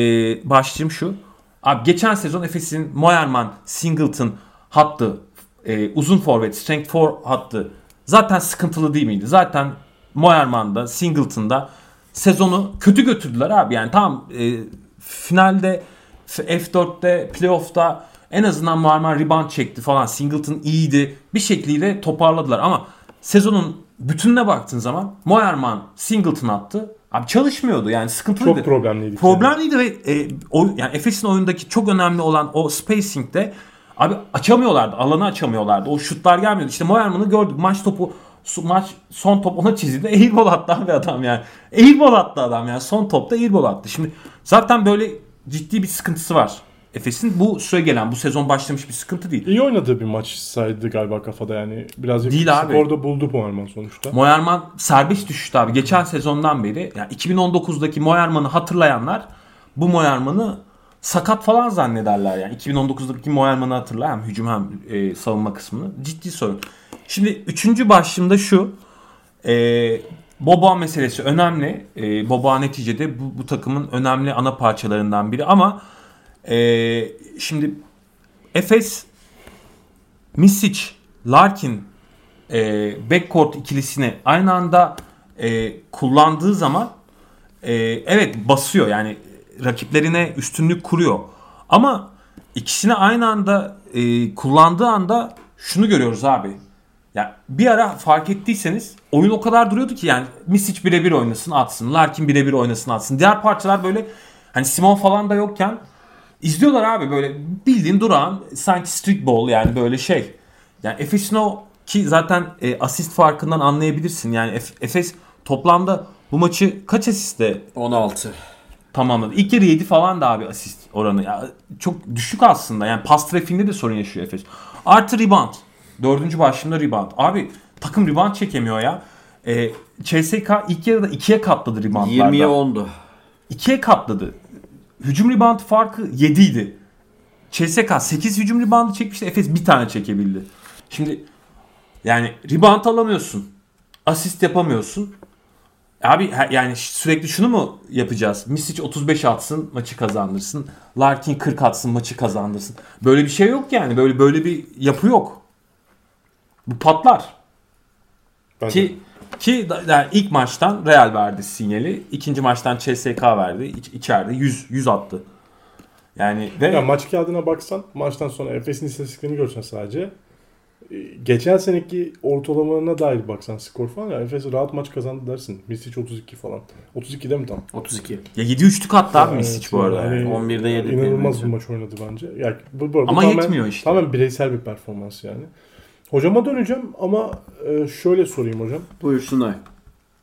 başlığım şu. Abi geçen sezon Efes'in Moerman, Singleton hattı, e, uzun forvet, strength 4 hattı zaten sıkıntılı değil miydi? Zaten Moerman'da, Singleton'da sezonu kötü götürdüler abi. Yani tamam e, finalde F4'te, playoff'ta en azından Moerman rebound çekti falan. Singleton iyiydi. Bir şekliyle toparladılar ama sezonun bütününe baktığın zaman Moerman Singleton attı. Abi çalışmıyordu yani sıkıntılıydı. Çok problemliydi. Problemliydi ve e, o, yani Efes'in oyundaki çok önemli olan o spacing'de abi açamıyorlardı. Alanı açamıyorlardı. O şutlar gelmiyordu. İşte Moerman'ı gördük. Maç topu maç son top ona çizildi. Airball attı abi adam yani. Airball attı adam yani. Son topta airball attı. Şimdi zaten böyle ciddi bir sıkıntısı var. Efes'in bu süre gelen bu sezon başlamış bir sıkıntı değil. İyi oynadığı bir maç saydı galiba kafada yani. Birazcık Değil abi. skorda buldu Moerman sonuçta. Moerman serbest düşüştü abi. Geçen sezondan beri yani 2019'daki Moerman'ı hatırlayanlar bu Moerman'ı sakat falan zannederler yani. 2019'daki Moerman'ı hatırlar hem hücum hem e, savunma kısmını. Ciddi sorun. Şimdi üçüncü başlığımda şu. E, Boba meselesi önemli. E, Boba neticede bu, bu takımın önemli ana parçalarından biri ama e, şimdi Efes Misic, Larkin e, backcourt ikilisini aynı anda e, kullandığı zaman e, evet basıyor yani rakiplerine üstünlük kuruyor. Ama ikisini aynı anda e, kullandığı anda şunu görüyoruz abi. Ya bir ara fark ettiyseniz oyun o kadar duruyordu ki yani Misic birebir oynasın atsın, Larkin birebir oynasın atsın. Diğer parçalar böyle hani Simon falan da yokken izliyorlar abi böyle bildiğin duran sanki street ball yani böyle şey. Yani Efes'in o ki zaten e, asist farkından anlayabilirsin. Yani Ef- Efes toplamda bu maçı kaç asiste 16. tamamladı? İlk yarı 7 falan da abi asist oranı. Ya, çok düşük aslında. Yani pas trafiğinde de sorun yaşıyor Efes. Artı rebound. Dördüncü başlığında rebound. Abi takım rebound çekemiyor ya. E, CSK ilk yarıda ikiye katladı reboundlarda. 20'ye 10'du. ikiye katladı. Hücum rebound farkı 7 idi. CSK 8 hücum reboundu çekmişti. Efes bir tane çekebildi. Şimdi yani rebound alamıyorsun. Asist yapamıyorsun. Abi yani sürekli şunu mu yapacağız? Misic 35 atsın maçı kazandırsın. Larkin 40 atsın maçı kazandırsın. Böyle bir şey yok yani. Böyle böyle bir yapı yok. Bu patlar. Bence. Ki ki da- yani ilk maçtan Real verdi sinyali. ikinci maçtan CSK verdi. İç, içeride 100 100 attı. Yani ve Ya maç kağıdına baksan maçtan sonra Efes'in istatistiklerini görsen sadece geçen seneki ortalamalarına dair baksan skor falan ya Efes rahat maç kazandı dersin. Misic 32 falan. 32 de mi tam? 32. ya 7 üçlük attı abi Evet, Misic bu arada. yani yani. 11'de yedi İnanılmaz bir maç oynadı bence. Ya, bu, bu, Ama tamamen- yetmiyor işte. Tamamen bireysel bir performans yani. Hocama döneceğim ama e, şöyle sorayım hocam. Buyursunlar.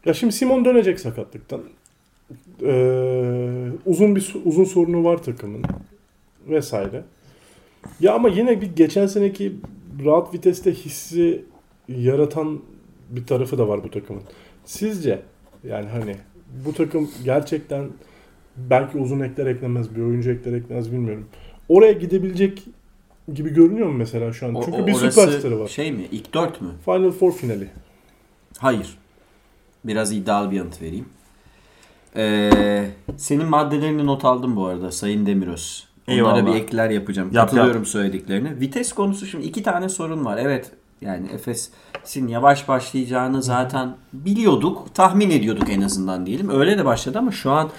Ya şimdi Simon dönecek sakatlıktan. Ee, uzun bir uzun sorunu var takımın vesaire. Ya ama yine bir geçen seneki rahat viteste hissi yaratan bir tarafı da var bu takımın. Sizce yani hani bu takım gerçekten belki uzun ekler eklemez, bir oyuncu ekler eklemez bilmiyorum. Oraya gidebilecek gibi görünüyor mu mesela şu an? O- Çünkü o- bir süperstarı var. Şey mi? İlk 4 mü? Final Four finali. Hayır. Biraz iddialı bir yanıt vereyim. Ee, senin maddelerini not aldım bu arada Sayın Demiroz. Onlara Eyvallah. bir ekler yapacağım. Yap, Katılıyorum söylediklerine. Vites konusu şimdi iki tane sorun var. Evet yani Efes'in yavaş başlayacağını zaten biliyorduk. Tahmin ediyorduk en azından diyelim. Öyle de başladı ama şu an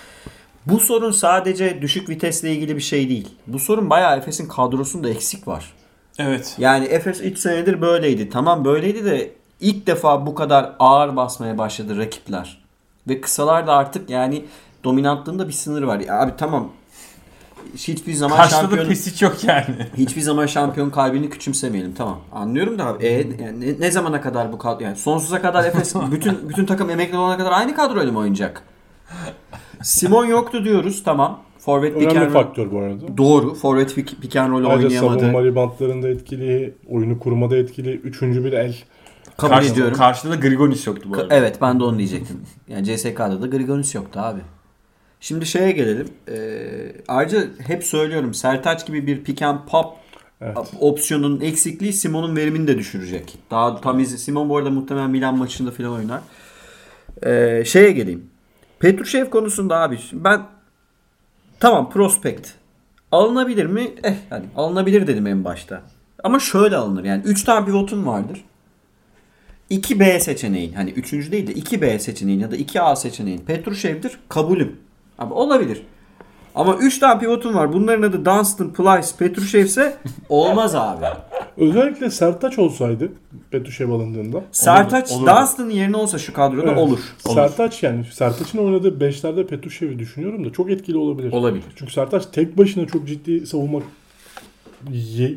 bu sorun sadece düşük vitesle ilgili bir şey değil. Bu sorun bayağı Efes'in kadrosunda eksik var. Evet. Yani Efes 3 senedir böyleydi. Tamam böyleydi de ilk defa bu kadar ağır basmaya başladı rakipler. Ve kısalar da artık yani dominantlığında bir sınır var. Ya abi tamam hiçbir zaman Karşıda da şampiyon Pesic yok yani. hiçbir zaman şampiyon kalbini küçümsemeyelim tamam. Anlıyorum da abi e, yani ne, ne zamana kadar bu kadro yani sonsuza kadar Efes bütün bütün takım emekli olana kadar aynı kadroyla mı oynayacak? Simon yoktu diyoruz tamam. Forvet pick Önemli roll- faktör bu arada. Doğru. Forvet pick, pick and roll Ayrıca oynayamadı. savunma ribantlarında etkili, oyunu kurmada etkili, üçüncü bir el. Kabul Karşıda, ediyorum. karşıda da Grigonis yoktu bu arada. Evet ben de onu diyecektim. Yani CSK'da da Grigonis yoktu abi. Şimdi şeye gelelim. Ee, ayrıca hep söylüyorum Sertaç gibi bir pick and pop Evet. opsiyonun eksikliği Simon'un verimini de düşürecek. Daha tam iz- Simon bu arada muhtemelen Milan maçında falan oynar. Ee, şeye geleyim. Petrushev konusunda abi ben tamam prospekt. Alınabilir mi? Eh hani alınabilir dedim en başta. Ama şöyle alınır yani 3 tane pivotun vardır. 2B seçeneğin hani 3. değil de 2B seçeneğin ya da 2A seçeneğin Petrushev'dir kabulüm. Abi olabilir. Ama 3 tane pivotun var. Bunların adı Dunstan, Plyce, Petrushev ise olmaz abi. Özellikle Sertaç olsaydı Petrushev alındığında. Sertaç olur. Dunstan'ın yerine olsa şu kadroda Evet. olur. Sertaç yani Sertaç'ın oynadığı beşlerde Petrushev'i düşünüyorum da çok etkili olabilir. Olabilir. Çünkü Sertaç tek başına çok ciddi savunma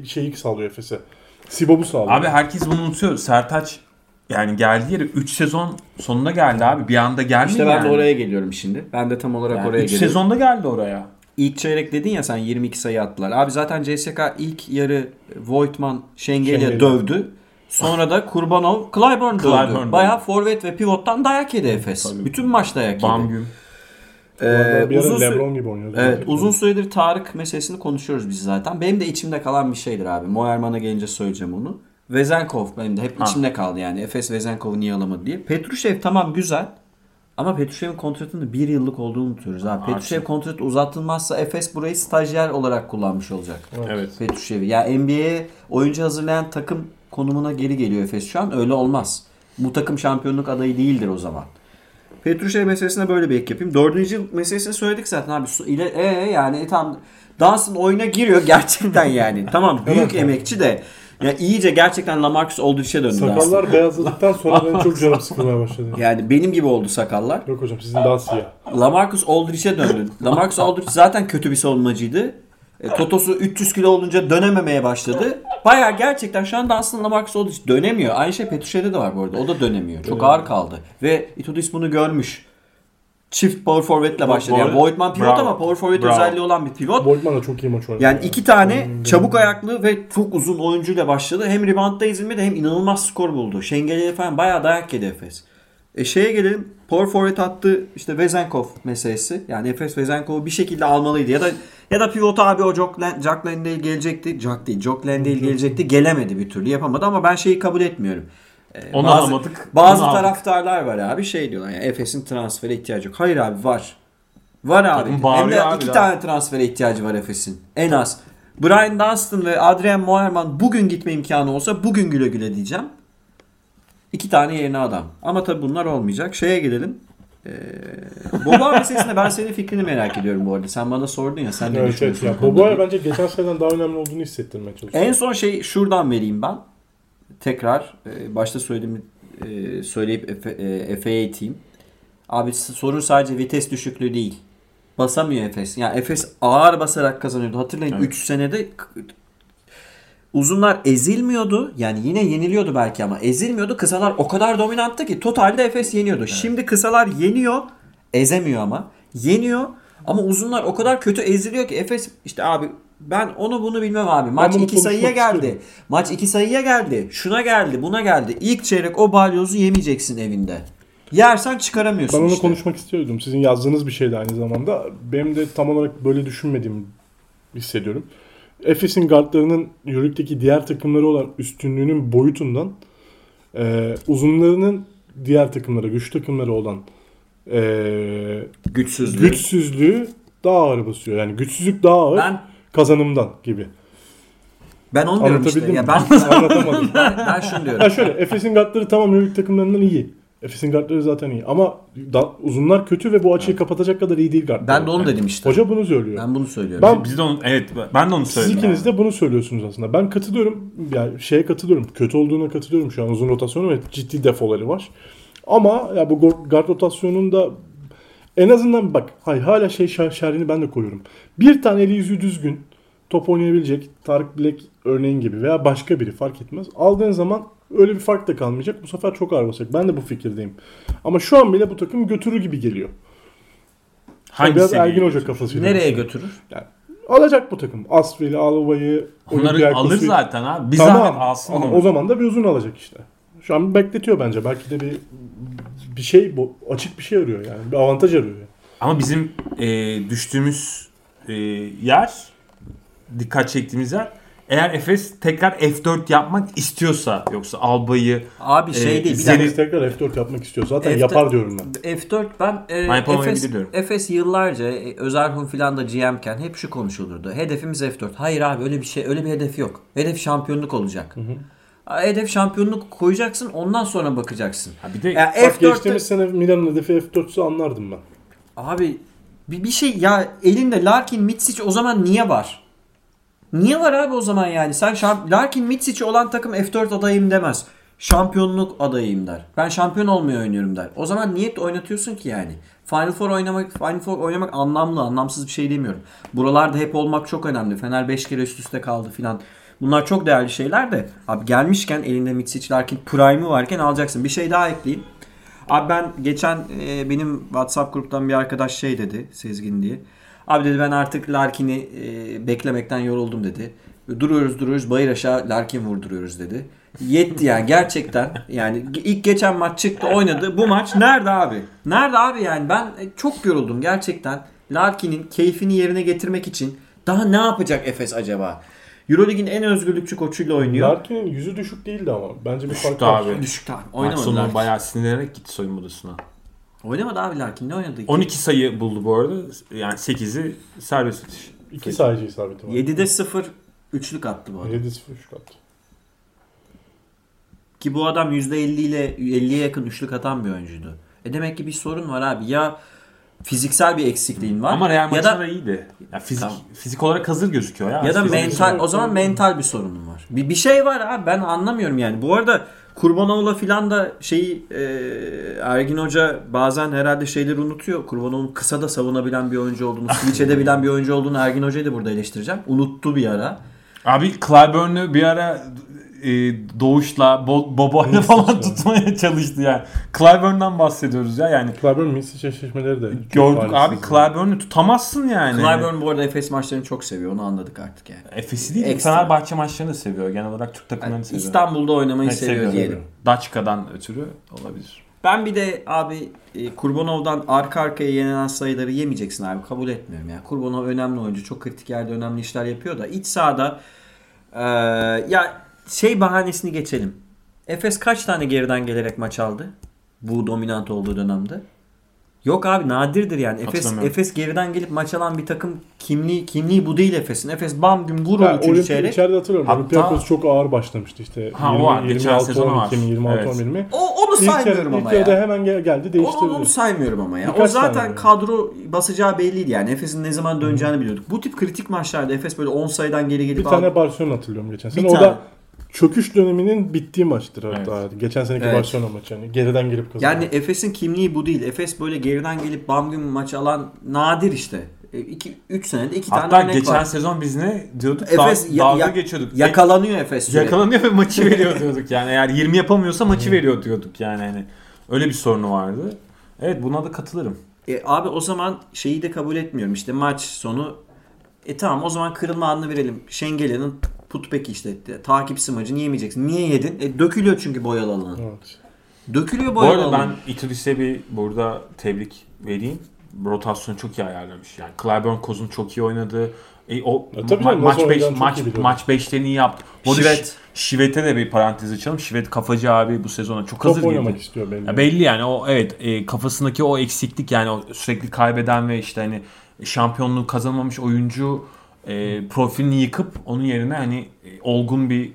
şeyi sağlıyor Efes'e. Sibop'u sağlıyor. Abi herkes bunu unutuyor. Sertaç yani geldiği yere 3 sezon sonunda geldi abi. Bir anda gelmedi İşte ben yani. de oraya geliyorum şimdi. Ben de tam olarak Yani oraya üç geliyorum. sezonda geldi oraya. İlk çeyrek dedin ya sen 22 sayı attılar. Abi zaten CSK ilk yarı Voigtman Şengel'e dövdü. Sonra da Kurbanov Clyburn dövdü. Clyburn Bayağı forvet ve pivottan dayak yedi Efes. Tabii. Bütün maç dayak yedi. Bamgüm. Ee, bir uzun, Lebron gibi oynuyordu. evet, uzun süredir Tarık meselesini konuşuyoruz biz zaten. Benim de içimde kalan bir şeydir abi. Moerman'a gelince söyleyeceğim onu. Vezenkov benim de hep Ha. içimde kaldı yani. Efes Vezenkov'u niye alamadı diye. Petrushev tamam güzel. Ama Petrushev'in kontratının bir yıllık olduğunu unutuyoruz abi. Petrushev kontratı uzatılmazsa Efes burayı stajyer olarak kullanmış olacak. Evet. Petrushev'i. Ya NBA'ye oyuncu hazırlayan takım konumuna geri geliyor Efes şu an. Öyle olmaz. Bu takım şampiyonluk adayı değildir o zaman. Petrushev meselesine böyle bir ek yapayım. Dördüncü yıl meselesini söyledik zaten abi. İle e yani tam Dansın oyuna giriyor gerçekten yani. tamam büyük emekçi de ya iyice gerçekten Lamarcus Aldridge'e döndü Dansın. Sakallar beyazladıktan sonra benim çok canım sıkılmaya başladı. Yani benim gibi oldu sakallar. Yok hocam sizin daha siyah. Lamarcus Aldridge'e döndü. Lamarcus Aldridge zaten kötü bir savunmacıydı. E, Totosu 300 kilo olunca dönememeye başladı. Baya gerçekten şu anda aslında Lamarcus Aldridge dönemiyor. Aynı şey Petrushev'de de var bu arada. O da dönemiyor. Çok ağır kaldı. Ve Itudis bunu görmüş. Çift power forward'le başladı. Yani. Voigtman pivot Bravo. ama power forward Bravo. özelliği olan bir pivot. Boydman da çok iyi maç oynadı. Yani iki tane çabuk ayaklı ve çok uzun oyuncuyla başladı. Hem reboundda ezilmedi hem inanılmaz skor buldu. Şengel'e falan bayağı dayak yedi Efes. E şeye gelelim. Power forward attı işte Vezenkov meselesi. Yani Efes Vezenkov'u bir şekilde almalıydı. Ya da ya da pivot abi o Jock, Lan- Jack Landale gelecekti. Jack değil. Jock Landale gelecekti. Gelemedi bir türlü. Yapamadı ama ben şeyi kabul etmiyorum. E, Onu bazı- alamadık. Bazı Onu aldık. taraftarlar var abi şey diyorlar yani Efes'in transfere ihtiyacı yok. Hayır abi var. Var abi. Hem de abi iki ya. tane transfere ihtiyacı var Efes'in. En az. Brian Dunstan ve Adrian Moerman bugün gitme imkanı olsa bugün güle güle diyeceğim. İki tane yerine adam. Ama tabii bunlar olmayacak. Şeye gelelim. Ee, Boba meselesinde ben senin fikrini merak ediyorum bu arada. Sen bana sordun ya sen ne Evet evet düşünüyorsun? ya. konuda Boboya diye. bence geçen seneden daha önemli olduğunu hissettirmeye çalışıyor. En son şey şuradan vereyim ben. Tekrar e, başta söylediğimi e, söyleyip Efe- e, Efe'ye iteyim. Abi sorun sadece vites düşüklüğü değil. Basamıyor Efes. Yani Efes ağır basarak kazanıyordu. Hatırlayın Evet. 3 senede uzunlar ezilmiyordu. Yani yine yeniliyordu belki ama ezilmiyordu. Kısalar o kadar dominanttı ki totalde Efes yeniyordu. Şimdi kısalar yeniyor. Ezemiyor ama. Yeniyor. Ama uzunlar o kadar kötü eziliyor ki Efes işte abi ben onu bunu bilmem abi. Maç bunu 2 sayıya geldi. istiyorum. Maç 2 sayıya geldi. Şuna geldi, buna geldi. İlk çeyrek o balyozu yemeyeceksin evinde. Yersen çıkaramıyorsun Ben onu işte. konuşmak istiyordum. Sizin yazdığınız bir şeydi aynı zamanda. Benim de tam olarak böyle düşünmediğimi hissediyorum. Efes'in guardlarının Euroleague'deki diğer takımları olan üstünlüğünün boyutundan e, uzunlarının diğer takımlara, güç takımları olan e, Güçsüzlüğü. güçsüzlüğü daha ağır basıyor. Yani güçsüzlük daha ağır Ben kazanımdan gibi. ben onu diyorum işte. Anlatabildim Ya mi? ben, Anlatamadım. ben, ben şunu diyorum. Ha şöyle Efes'in guardları tamam Euroleague takımlarından iyi. Efes'in guardları zaten iyi. Ama da, uzunlar kötü ve bu açıyı kapatacak kadar iyi değil guardları. Ben de onu dedim işte. Hoca bunu söylüyor. Ben bunu söylüyorum. Ben- Biz de onu, evet ben de onu Siz söyledim. ikiniz de bunu söylüyorsunuz aslında. Ben katılıyorum. Yani şeye katılıyorum. Kötü olduğuna katılıyorum şu an uzun rotasyonu ve ciddi defoları var. Ama ya bu guard rotasyonunda en azından bak hayır hala şey şer- şerrini ben de koyuyorum. Bir tane eli yüzü düzgün top oynayabilecek Tarık Bilek örneğin gibi veya başka biri fark etmez. Aldığın zaman öyle bir fark da kalmayacak. Bu sefer çok ağır basacak. Ben de bu fikirdeyim. Ama şu an bile bu takım götürür gibi geliyor. Hangi biraz Ergin Hoca kafasıyla. Nereye götürür? Alacak bu takım. Asfeli, Alova'yı, Onları alır zaten abi. Bir Tamam. alsın Ama onu. o zaman da bir uzun alacak işte. Şu an bekletiyor bence. Belki de bir bir şey bu açık bir şey arıyor yani. Bir avantaj arıyor. Yani. Ama bizim e, düştüğümüz e, yer, dikkat çektiğimiz yer Eğer Efes tekrar F4 yapmak istiyorsa yoksa Alba'yı Abi şey Ee, değil. Bir Zenit- dakika. Efes tekrar F4 yapmak istiyor. Zaten F4 yapar diyorum ben. F4 ben e, Ben Efes. Efes yıllarca e, Özerhun filan da GM'ken hep şu konuşulurdu. Hedefimiz F4. Hayır abi öyle bir şey öyle bir hedef yok. Hedef şampiyonluk olacak. Aa, Hedef şampiyonluk koyacaksın ondan sonra bakacaksın. ha bir de Ya Bak F4'te geçtiğimiz sene Milan'ın hedefi F4'sü anlardım ben. abi bir, bir şey ya elinde Larkin Mitsic o zaman niye var? Niye var abi o zaman yani? Sen şamp- Larkin Mitsic olan takım F4 adayım demez. Şampiyonluk adayım der. Ben şampiyon olmayı oynuyorum der. O zaman niye oynatıyorsun ki yani? Final Four oynamak Final Four oynamak anlamlı, anlamsız bir şey demiyorum. Buralarda hep olmak çok önemli. Fener 5 kere üst üste kaldı filan. Bunlar çok değerli şeyler de abi gelmişken elinde Mitsic Larkin Prime'ı varken alacaksın. Bir şey daha ekleyeyim. Abi ben geçen e, benim WhatsApp gruptan bir arkadaş şey dedi Sezgin diye. Abi dedi ben artık Larkin'i e, beklemekten yoruldum dedi. Duruyoruz duruyoruz bayır aşağı Larkin vurduruyoruz dedi. Yetti yani gerçekten. Yani ilk geçen maç çıktı oynadı. Bu maç nerede abi? Nerede abi yani ben e, çok yoruldum gerçekten. Larkin'in keyfini yerine getirmek için daha ne yapacak Efes acaba? Eurolig'in en özgürlükçü koçuyla oynuyor. Larkin'in yüzü düşük değildi ama. Bence bir fark var. abi. Düşük abi. maç Oynamadı Larkin. bayağı sinirlenerek gitti soyunma odasına. Oynamadı abi Larkin. Ne oynadı? 12 sayı buldu bu arada. Yani 8'i serbest atış. İki sayıcı isabeti var. 7'de 0 üçlük attı bu adam. 7-0 3 kat. Ki bu adam %50 ile 50'ye yakın üçlük atan bir oyuncuydu. E demek ki bir sorun var abi. Ya fiziksel bir eksikliğin var. Ama Real maçında da iyiydi. Ya fizik, Tamam. fizik olarak hazır gözüküyor ya. ya da mental o zaman mental bir sorunun var. Bir, bir şey var abi ben anlamıyorum yani. Bu arada Kurbanov'la filan da şeyi e, Ergin Hoca bazen herhalde şeyleri unutuyor. Kurbanov'un kısa da savunabilen bir oyuncu olduğunu, switch edebilen bir oyuncu olduğunu Ergin Hoca'yı da burada eleştireceğim. Unuttu bir ara. Abi Clyburn'u bir ara e, Doğuş'la, Bo- Bobo'yla falan tutmaya çalıştı yani. Clyburn'dan bahsediyoruz ya yani. Clyburn Mitsic eşleşmeleri de Gördük abi. Clyburn'u tutamazsın yani. Clyburn bu arada Efes maçlarını çok seviyor. Onu anladık artık yani. Efes'i değil, Ekstra. Fenerbahçe maçlarını seviyor. Genel olarak Türk takımlarını Yani seviyor. İstanbul'da oynamayı Evet, seviyor seviyor. diyelim. Daçka'dan ötürü olabilir. Ben bir de abi e, Kurbanov'dan arka arkaya yenilen sayıları yemeyeceksin abi. Kabul etmiyorum ya. Kurbanov önemli oyuncu. Çok kritik yerde önemli işler yapıyor da iç sahada e, ya şey bahanesini geçelim. Efes kaç tane geriden gelerek maç aldı? Bu dominant olduğu dönemde. Yok abi nadirdir yani. Efes. Efes geriden gelip maç alan bir takım kimliği kimliği bu değil Efes'in. Efes bam gün vur Ha, o üçüncü çeyrek. içeride hatırlıyorum. Hatta- Olympiakos çok ağır başlamıştı işte. Ha, o 20, var. Geçen 26, sezonu 12 mi, var. 26, Evet. 11 mi? O, onu İlk, saymıyorum ilk ama ya. hemen gel- geldi Onu, değiştirdi. onu saymıyorum ama ya. o Birkaç zaten tane yani. kadro basacağı belliydi yani. Efes'in ne zaman döneceğini biliyorduk. Bu tip kritik maçlarda Efes böyle 10 sayıdan geri gelip Bir tane Barcelona hatırlıyorum geçen sene. Bir o tane. da çöküş döneminin bittiği maçtır hatta. Geçen seneki Evet. Barcelona maçı yani. Geriden gelip kazandı. Yani Efes'in kimliği bu değil. Efes böyle geriden gelip bam gün maç alan nadir işte. 3 senede 2 tane Hatta örnek geçen var. sezon biz ne diyorduk? Efes Da- dalga ya- geçiyorduk. Yakalanıyor Efes sürekli. Yakalanıyor ve maçı veriyor diyorduk yani. Eğer 20 yapamıyorsa maçı veriyor diyorduk yani. Hani öyle bir sorunu vardı. Evet buna da katılırım. E, abi o zaman şeyi de kabul etmiyorum. İşte maç sonu e tamam o zaman kırılma anını verelim. Şengelya'nın putback işte takip smacını yemeyeceksin. Niye yedin? E, dökülüyor çünkü boyalı alanı. Evet. Dökülüyor Bu boyalı arada alanı. ben Ituris'e bir burada tebrik vereyim. Rotasyonu çok iyi ayarlamış. Yani Clyburn Kozun çok iyi oynadı. E, o Ya tabii ma- canım, maç nasıl 5 oynayacağını çok maç maç 5'lerini iyi yaptı. Bu Şivet. Şivet'e de bir parantez açalım. Şivet kafacı abi bu sezona çok hazır Top oynamak girdi. istiyor belli. Ya belli yani o evet e, kafasındaki o eksiklik yani o sürekli kaybeden ve işte hani şampiyonluğu kazanmamış oyuncu e, profilini yıkıp onun yerine hani e, olgun bir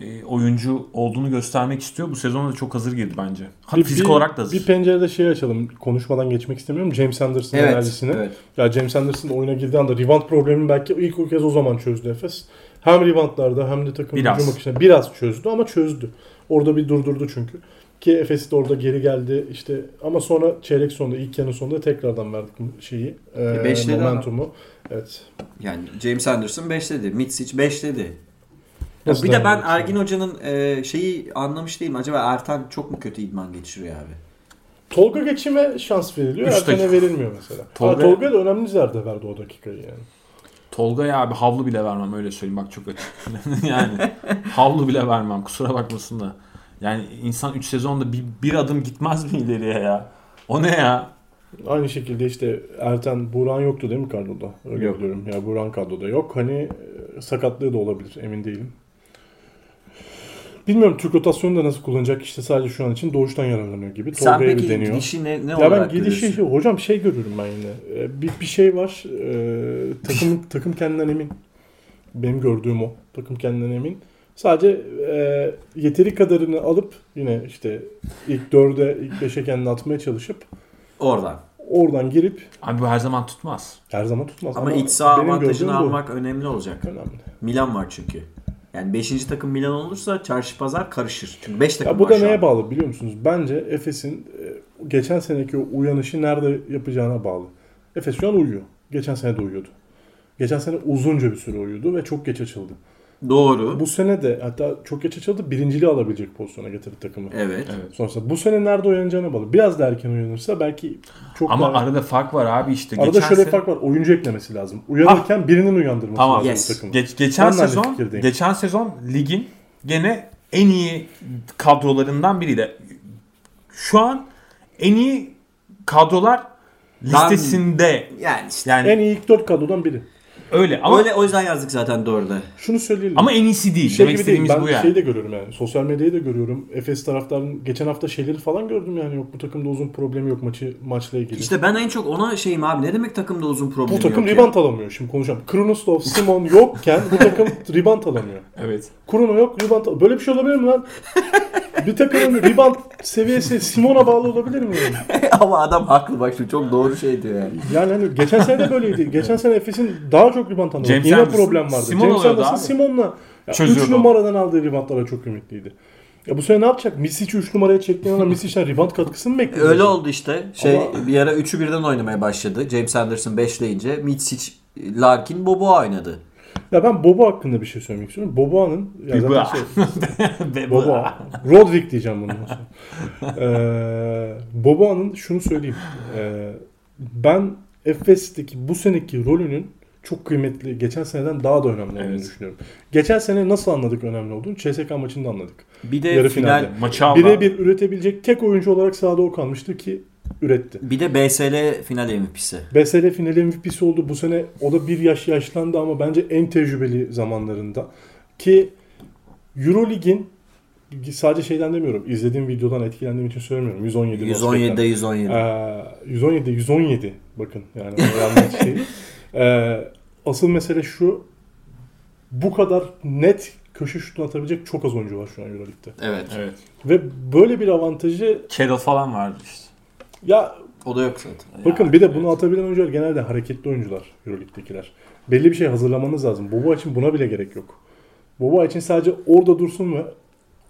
e, oyuncu olduğunu göstermek istiyor. Bu sezonda da çok hazır girdi bence. Ha, Bir- fizik bir- olarak da hazır. Bir pencerede şey açalım. Konuşmadan geçmek istemiyorum. James Anderson Evet, analizini. evet. Ya James Anderson oyuna girdiği anda rebound problemini belki ilk o kez o zaman çözdü Efes. Hem reboundlarda hem de takım Biraz. hücum biraz çözdü ama çözdü. Orada bir durdurdu çünkü. Ki Efes de orada geri geldi işte ama sonra çeyrek sonunda ilk yarının sonunda tekrardan verdik şeyi e, beşledi ama. momentumu. Evet. Yani James Anderson 5 dedi. Mitsic 5 dedi. Ya bir de ben? Ergin Hoca'nın e, şeyi anlamış değilim. Acaba Ertan çok mu kötü idman geçiriyor abi? Tolga geçime şans veriliyor. Üç Ertan'e dakika. verilmiyor mesela. Tolga- Tolga, Tolga da önemli zerde verdi o dakikayı yani. Tolga'ya abi havlu bile vermem öyle söyleyeyim bak çok açık. yani havlu bile vermem kusura bakmasın da. Yani insan 3 sezonda bir, bir adım gitmez mi ileriye ya? O ne ya? Aynı şekilde işte Erten Buran yoktu değil mi kadroda? Öyle Yok. biliyorum. Ya Buran kadroda yok. Hani e, sakatlığı da olabilir emin değilim. Bilmiyorum Türk rotasyonu da nasıl kullanacak işte sadece şu an için doğuştan yararlanıyor gibi. Sen Tolga'ya peki bir deniyor. gidişi ne, ne Ya ben olarak gidişi görüyorsun? hocam şey görüyorum ben yine. Ee, Bir, bir şey var. Ee, takım takım kendinden emin. Benim gördüğüm o. Takım kendinden emin. Sadece e, yeteri kadarını alıp yine işte ilk dörde, ilk beşe kendini atmaya çalışıp Oradan. oradan girip Abi bu her zaman tutmaz. her zaman tutmaz. Ama, iç saha benim avantajını gördüğüm bu. almak önemli olacak. önemli. Milan var çünkü. Yani 5. takım Milan olursa çarşı pazar karışır. Çünkü 5 takım Ya bu var da şu neye an. bağlı biliyor musunuz? Bence Efes'in e, geçen seneki o uyanışı nerede yapacağına bağlı. Efes şu an uyuyor. Geçen sene de uyuyordu. Geçen sene uzunca bir süre uyudu ve çok geç açıldı. Doğru. Bu sene de hatta çok geç açıldı birinciliği alabilecek pozisyona getirdi takımı. Evet. Evet. Sonrasında bu sene nerede uyanacağına bağlı. Biraz da erken uyanırsa belki çok Ama daha... arada fark var abi işte. Arada Geçen şöyle sene- fark var. Oyuncu eklemesi lazım. Uyanırken birinin uyandırması Tamam. lazım Yes. takımı. Geç, geçen Ben sezon geçen sezon ligin gene en iyi kadrolarından biriydi. Şu an en iyi kadrolar listesinde Yani işte. yani En iyi ilk dört kadrodan biri. Öyle ama Öyle o yüzden yazdık zaten 4'e. Şunu söyleyelim. ama en iyisi değil. şey Demek değil. istediğimiz Ben bu yani. şeyi de görüyorum yani. Sosyal medyayı da görüyorum. Efes taraftarının geçen hafta şeyleri falan gördüm yani. Yok bu takımda uzun problem yok maçı maçla ilgili. İşte ben en çok ona şeyim abi. Ne demek takımda uzun problem bu takım yok ya? ribant alamıyor. Şimdi konuşacağım. Kronoslov, Simon yokken bu takım ribant alamıyor. Evet. Krono yok, ribant al- Böyle bir şey olabilir mi lan? bir takımın ribant seviyesi Simon'a bağlı olabilir mi? Yani? Ama adam haklı bak şu çok doğru şey diyor yani. Yani hani geçen sene de böyleydi. Geçen sene Efes'in daha çok ribant aldı. Yine Anderson, problem vardı. Simon James Anderson. Simon'la 3 Çözüyordu numaradan aldığı ribantlara çok ümitliydi. Ya bu sene ne yapacak? Misic'i 3 numaraya çektiğin ama Misic'den ribant katkısı mı bekliyor? Öyle oldu işte. Şey Ama- bir ara 3'ü birden oynamaya başladı. James Anderson 5'leyince Mitsic, Larkin, Bobo oynadı. Ya ben Bobo hakkında bir şey söylemek istiyorum. Bobo'nun ya zaten şey, Bobo. Rodrik diyeceğim bundan sonra. Ee, Bobo'nun şunu söyleyeyim. Ee, ben Efes'teki bu seneki rolünün çok kıymetli, geçen seneden daha da önemli olduğunu Evet. düşünüyorum. Geçen sene nasıl anladık önemli olduğunu? CSK maçında anladık. Bir de Yarı final finalde. Maçı. Birebir üretebilecek tek oyuncu olarak sahada o kalmıştı ki üretti. bir de BSL final MVP'si. BSL finali MVP'si oldu. Bu sene o da bir yaş yaşlandı ama bence en tecrübeli zamanlarında. Ki Eurolig'in sadece şeyden demiyorum. izlediğim videodan etkilendiğim için söylemiyorum. 117 117'de 117. Ee, 117 117 bakın yani şey. Ee, asıl mesele şu bu kadar net köşe şutunu atabilecek çok az oyuncu var şu an Euroleague'de. Evet. Evet. Ve böyle bir avantajı Carroll falan vardı işte. Ya O da yok zaten. Bakın bir de bunu atabilen oyuncular genelde hareketli oyuncular Euroleague'dekiler. Belli bir şey hazırlamanız lazım. Boba için buna bile gerek yok. Boba için sadece orada dursun ve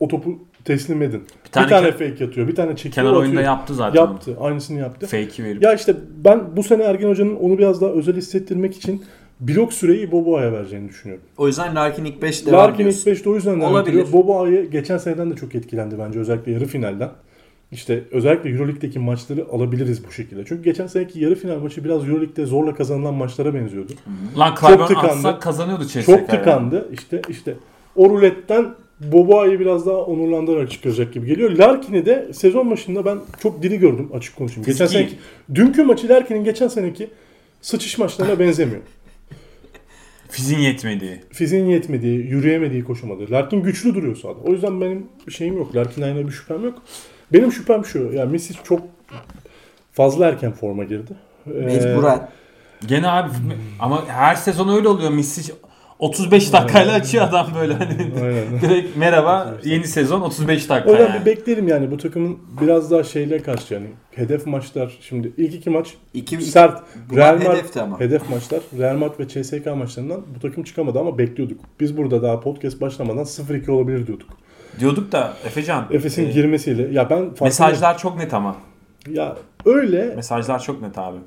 o topu teslim edin. Bir tane tane, ke- fake atıyor, bir tane çekiyor, Kenar atıyor. oyunda yaptı zaten. Yaptı, aynısını yaptı. Fake'i verip. Ya işte ben bu sene Ergen Hoca'nın onu biraz daha özel hissettirmek için blok süreyi Boboa'ya vereceğini düşünüyorum. O yüzden Larkin ilk 5 devam Larkin ilk 5'te o yüzden devam Olabilir. ediyor. Boboa'yı geçen seneden de çok etkilendi bence özellikle yarı finalden. İşte özellikle Euroleague'deki maçları alabiliriz bu şekilde. Çünkü geçen seneki yarı final maçı biraz Euroleague'de zorla kazanılan maçlara benziyordu. Lan Clyburn tıkandı. atsak kazanıyordu CSK. Çok tıkandı. İşte işte o ruletten Boboa'yı biraz daha onurlandırarak çıkaracak gibi geliyor. Larkin'i de sezon başında ben çok diri gördüm açık konuşayım. Geçen Fiziki. seneki dünkü maçı Larkin'in geçen seneki sıçış maçlarına benzemiyor. Fizin yetmediği. Fiziğin yetmediği, yürüyemediği koşamadı. Larkin güçlü duruyor sahada. O yüzden benim şeyim yok. Larkin'le aynı bir şüphem yok. Benim şüphem şu. Yani Messi çok fazla erken forma girdi. Ee, Mecburen. Gene abi ama her sezon öyle oluyor. Misic 35 dakikayla açıyor adam böyle hani. Direkt merhaba yeni sezon 35 dakika. O yani. bir bekleyelim yani bu takımın biraz daha şeyle karşı yani hedef maçlar şimdi ilk iki maç İki, iki, sert bunlar Real Madrid ama. hedef maçlar Real Madrid ve CSK maçlarından bu takım çıkamadı ama bekliyorduk. Biz burada daha podcast başlamadan 0-2 olabilir diyorduk. Diyorduk da Efecan. Efes'in e, girmesiyle ya ben mesajlar çok net ama. ya öyle Mesajlar çok net abi.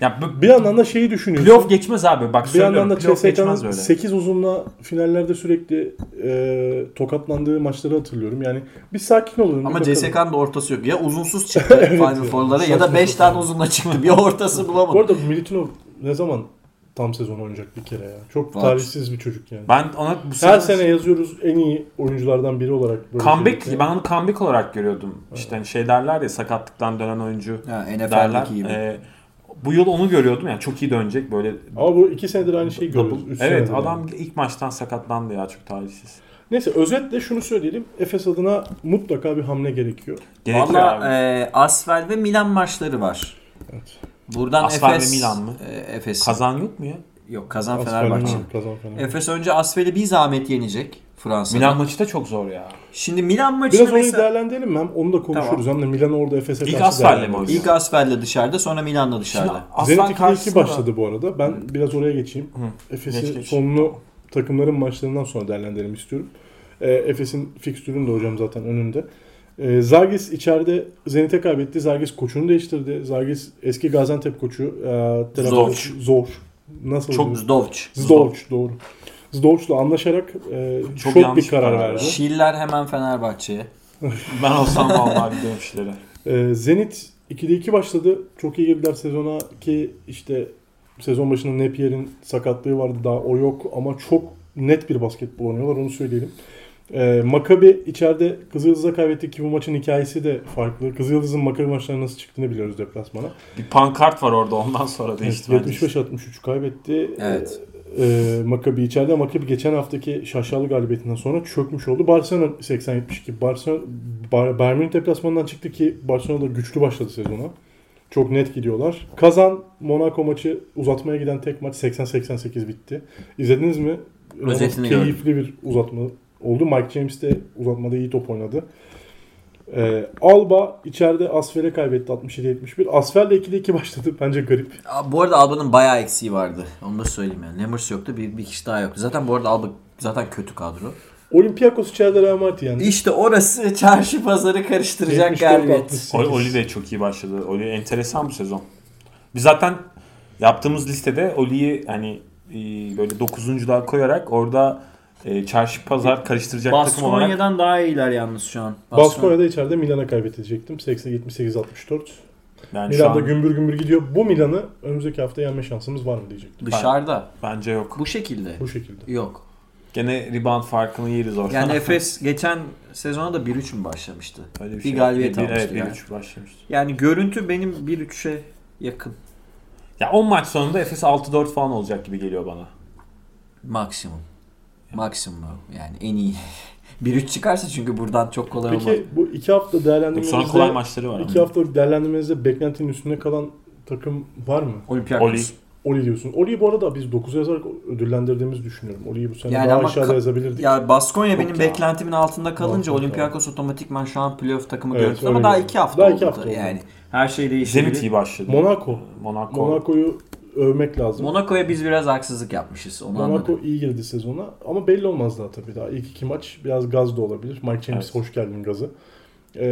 Ya bu, bir yandan da şeyi düşünüyorsun. playoff geçmez abi. Bak bir yandan da CSK'nın öyle. 8 uzunla finallerde sürekli e, tokatlandığı maçları hatırlıyorum. Yani biz sakin olalım. bir Ama. CSK'nın da ortası yok. Ya uzunsuz çıktı Evet Final. Four'lara ya da Saçma 5 sapan. tane uzunla çıktı. Bir ortası Bu bulamadı. arada Militinov ne zaman tam sezon oynayacak bir kere ya. Çok Var. talihsiz bir çocuk yani. Ben ona bu Her sene yazıyoruz en iyi oyunculardan biri olarak. böyle comeback şeyleri. ben onu comeback olarak görüyordum. İşte hani şey derler ya sakatlıktan dönen oyuncu Ha, derler. Gibi. Ee, bu yıl onu görüyordum yani çok iyi dönecek böyle Ama bu iki senedir aynı şeyi görüyoruz. Üç Evet adam yani. ilk maçtan sakatlandı ya çok talihsiz. Neyse özetle şunu söyleyelim. Efes adına mutlaka bir hamle gerekiyor. Gerekiyor Valla e, Asvel ve Milan maçları var. Evet. Buradan ve Efes Milan mı? E, Efes. Kazan yok mu ya? Yok kazan Asfalt'ın Fenerbahçe. Kazan Fenerbahçe. Efes önce Asvel'i bir zahmet yenecek Fransa'da. Milan maçı da çok zor ya. Şimdi Milan maçını Biraz orayı mesela değerlendirelim mi? Hem onu da konuşuruz. Hem de Milan orada Efes'e İlk karşı Asfal'le mi değerlendirelim. oynuyor? ilk Asvel'le dışarıda sonra Milan'la dışarıda. Şimdi Aslan Zenit 2'de 2 karşısında başladı bu arada. Ben biraz oraya geçeyim. Hı, Efes'i geç, geç. sonunu takımların maçlarından sonra değerlendirelim istiyorum. E, Efes'in fikstürünü de hocam zaten önünde. E, Zagis içeride Zenit'e kaybetti. Zagis koçunu değiştirdi. Zagis eski Gaziantep koçu. E, Zovç. Zor. Nasıl Çok? Zdovç. Zdovç doğru. Zdovç'la anlaşarak e, Çok şok yanlış bir karar verdi. Şiller hemen Fenerbahçe'ye. Ben olsam vallahi gidiyorum işlere. E, Zenit 2'de 2 başladı. Çok iyi girdiler sezona ki işte sezon başında Napier'in sakatlığı vardı daha o yok ama çok net bir basketbol oynuyorlar onu söyleyelim. E, Maccabi içeride Kızıldız'a kaybetti ki bu maçın hikayesi de farklı. Kızıldız'ın Maccabi maçlarına nasıl çıktığını biliyoruz deplasmana. Bir pankart var orada ondan sonra değişti bence. 75-63 kaybetti. Evet. E, Maccabi içeride. Maccabi geçen haftaki şaşalı galibiyetinden sonra çökmüş oldu. Barcelona 80-72. Barcelona, Bar- Bayern Münih deplasmanından çıktı ki Barcelona da güçlü başladı sezona. Çok net gidiyorlar. Kazan Monaco maçı uzatmaya giden tek maç 80-88 bitti. İzlediniz mi? Özetini Keyifli bir uzatma oldu. Mike James de uzatmada iyi top oynadı. Ee, Alba içeride Asfel'e kaybetti 67-71. Asfel'le 2'de 2 başladı. Bence garip. Aa, Bu arada Alba'nın bayağı eksiği vardı. Onu da söyleyeyim yani. Nemers yoktu. Bir, bir kişi daha yoktu. Zaten bu arada Alba zaten kötü kadro. Olympiakos içeride Real Madrid yendi. İşte orası çarşı pazarı karıştıracak 74-68. galibiyet. Oli, de çok iyi başladı. Oli enteresan bu sezon. Biz zaten yaptığımız listede Oli'yi hani e, böyle 9'uncular koyarak orada e, çarşı pazar karıştıracak takım olarak Baskonya'dan daha iyiler yalnız şu an. Baskonya'da içeride Milan'a kaybedecektim. 80-78-64. yani şu Milan'da an gümbür gümbür gidiyor. Bu Milan'ı önümüzdeki hafta yenme şansımız var mı diyecektim. Dışarıda. bence yok. Bu şekilde. Bu şekilde. Yok. Gene rebound farkını yeriz orada. Yani Efes geçen sezona da 1-3 mü başlamıştı? Öyle bir şey. galibiyet Bir- almıştı Evet, yani. 1-3 başlamıştı. Yani görüntü benim 1-3'e yakın. Ya 10 maç sonunda Efes 6-4 falan olacak gibi geliyor bana. Maksimum. Maksimum yani en iyi. 1-3 çıkarsa çünkü buradan çok kolay olmaz. Peki bu iki hafta Sonra kolay değerlendirmenizde maçları var. iki ama. hafta değerlendirmenizde beklentinin üstünde kalan takım var mı? Olympiakos. Oli. Oli diyorsun. Oli'yi bu arada biz 9'a yazarak ödüllendirdiğimizi düşünüyorum. Oli'yi bu sene Yani daha aşağıda ka- yazabilirdik. Ya Baskonya benim ya. beklentimin altında kalınca Çok Olympiakos otomatikman şu an playoff takımı Evet, görüntüsü ama daha görünüyor. 2 hafta Daha oldu. iki hafta oldu. Yani her şey değişebilir. Zenit iyi başladı. Monaco. Monaco. Monaco'yu övmek lazım. Monaco'ya biz biraz haksızlık yapmışız. Onu Monaco anladım. iyi girdi sezona ama belli olmaz daha tabii daha. İlk iki maç biraz gaz da olabilir. Mike James Evet. hoş geldin gazı. Ee,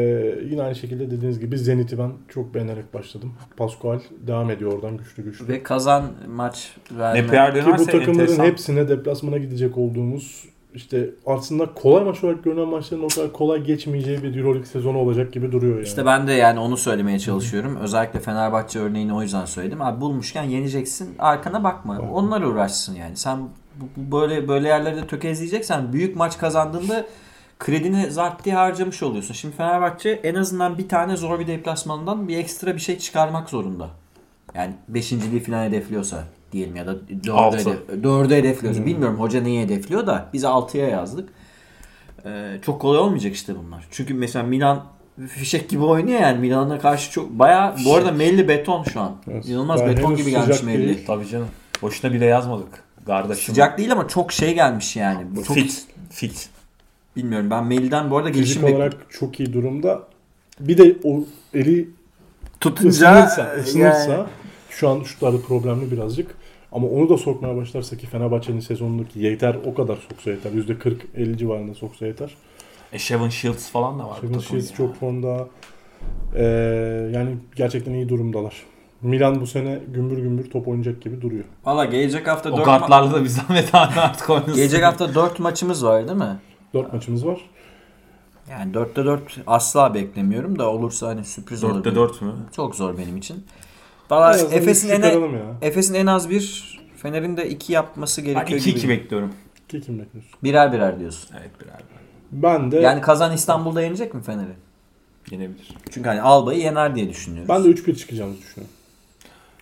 yine aynı şekilde dediğiniz gibi Zenit'i ben çok beğenerek başladım. Pascual devam ediyor oradan güçlü güçlü. Ve kazan maç verme. Nepeyer Ki bu takımların enteresan. hepsine deplasmana gidecek olduğumuz işte aslında kolay maç olarak görünen maçların o kadar kolay geçmeyeceği bir Euroleague sezonu olacak gibi duruyor yani. İşte ben de yani onu söylemeye çalışıyorum. Özellikle Fenerbahçe örneğini o yüzden söyledim. Abi bulmuşken yeneceksin. Arkana bakma. Bakma. Onlar uğraşsın yani. Sen bu- bu böyle böyle yerlerde tökezleyeceksen büyük maç kazandığında kredini zart diye harcamış oluyorsun. Şimdi Fenerbahçe en azından bir tane zor bir deplasmandan bir ekstra bir şey çıkarmak zorunda. Yani beşinciliği falan hedefliyorsa diyelim ya da dördü, Altı. hedef, dördü hedefliyoruz. Bilmiyorum hoca neyi hedefliyor da biz altıya yazdık. Ee, çok kolay olmayacak işte bunlar. Çünkü mesela Milan fişek gibi oynuyor yani Milan'a karşı çok bayağı bu arada Melli beton şu an. Evet. İnanılmaz Yani beton gibi gelmiş Melli. değil. Tabii canım. Boşuna bile yazmadık. Kardeşim. Sıcak değil ama çok şey gelmiş yani. Bu çok Fit. Fit. bilmiyorum ben Melli'den bu arada gelişim Fizik bekliyorum. olarak çok iyi durumda. Bir de o eli Tutunca ısınırsa, yani- ısınırsa şu an şutlarda problemli birazcık. Ama onu da sokmaya başlarsa ki Fenerbahçe'nin sezonundaki yeter o kadar soksa yeter. %40-50 civarında soksa yeter. E Seven Shields falan da var. takımın Shields ya. çok formda. Ee, yani gerçekten iyi durumdalar. Milan bu sene gümbür gümbür top oynayacak gibi duruyor. Valla gelecek hafta O 4 kartlarla da bir zahmet abi artık oynasın. gelecek hafta 4 maçımız var değil mi? 4 maçımız var. Yani 4'te 4 asla beklemiyorum da olursa hani sürpriz 4'te olabilir. 4 mü? Çok zor benim için. Valla Efes'in bir en. Efes'in en az bir Fener'in de 2 yapması Ben gerekiyor 2-2 gibi. bekliyorum. Ki kim bekliyorsun? Birer birer diyorsun. Evet birer birer. Ben de Yani Kazan İstanbul'da yenecek mi Fener'i? Yenebilir. Çünkü hani Alba'yı yener diye düşünüyoruz. ben de 3-1 çıkacağımızı düşünüyorum.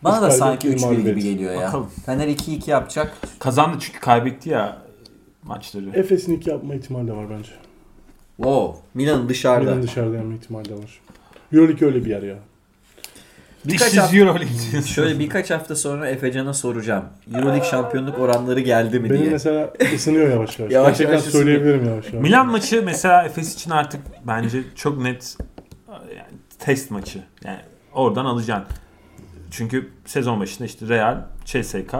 Bana da sanki kaybettik, 3-1 mağlup gibi geliyor ya. Bakalım. Fener 2-2 yapacak. Kazandı çünkü kaybetti ya maçları. Efes'in iki yapma ihtimali de var bence. Wow. Milan dışarıda. Milan dışarıda yapma ihtimali de var. Euroleague öyle bir yer ya. Birkaç Dişsiz hafta, Euroleague. şöyle birkaç hafta sonra Efecan'a soracağım. Euroleague şampiyonluk oranları geldi mi Benim diye. mesela ısınıyor yavaş yavaş. Yavaş Gerçekten yavaş ısınıyor. söyleyebilirim yavaş yavaş. Milan maçı mesela Efes için artık bence çok net yani test maçı. Yani oradan alacaksın. Çünkü sezon başında işte Real, CSK,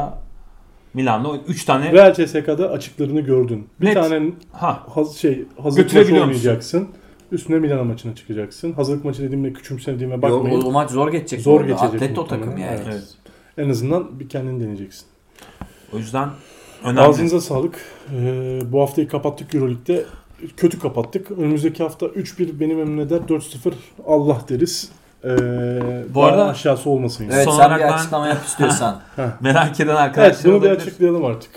Milan'da 3 tane Real CSK'da açıklarını gördün. Bir Net. tane ha haz, şey hazırlık maçı Götürebiliyor musun? oynayacaksın. Üstüne Milan maçına çıkacaksın. Hazırlık maçı dediğimde küçümsediğime Yo, bakmayın. o, o maç zor geçecek. Zor geçecek Atlet o muhtemelen. takım yani. Evet. evet. En azından bir kendini deneyeceksin. O yüzden önemli. Ağzınıza sağlık. Ee, bu haftayı kapattık Euroleague'de. Kötü kapattık. Önümüzdeki hafta 3-1 benim önüne eder. 4-0 Allah deriz. Ee, Bu arada- aşağısı olmasın. Yani. Evet Son sen bir ben- açıklama yap istiyorsan. Merak eden Evet arkadaşlar bunu bir olabilir. açıklayalım artık.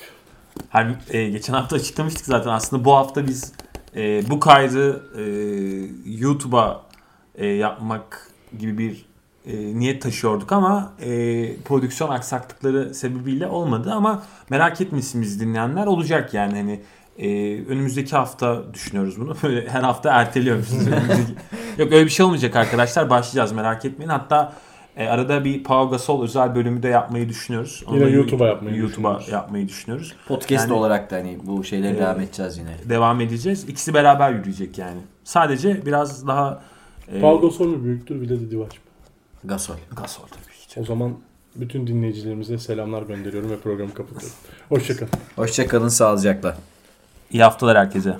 Hani, e, geçen hafta açıklamıştık zaten aslında bu hafta biz e, bu kaydı e, YouTube'a e, yapmak gibi bir e, niyet taşıyorduk ama e, prodüksiyon aksaklıkları sebebiyle olmadı ama merak etmesin bizi dinleyenler olacak yani hani e, önümüzdeki hafta düşünüyoruz bunu böyle her hafta erteliyoruz. Yok öyle bir şey olmayacak arkadaşlar başlayacağız merak etmeyin hatta e, arada bir Pau Gasol özel bölümü de yapmayı düşünüyoruz. Yine Onu da YouTube'a yapmayı YouTube'a düşünüyoruz. yapmayı düşünüyoruz. Podcast Yani- olarak da hani bu şeylere Evet. devam edeceğiz yine. devam edeceğiz. İkisi beraber yürüyecek yani. Sadece biraz daha e, Pau Gasol mu büyüktür bir de Divac mı? Gasol. Gasol tabii ki. O zaman bütün dinleyicilerimize selamlar gönderiyorum ve programı kapatıyorum. Hoşçakalın. Hoşçakalın sağlıcakla. İyi haftalar herkese.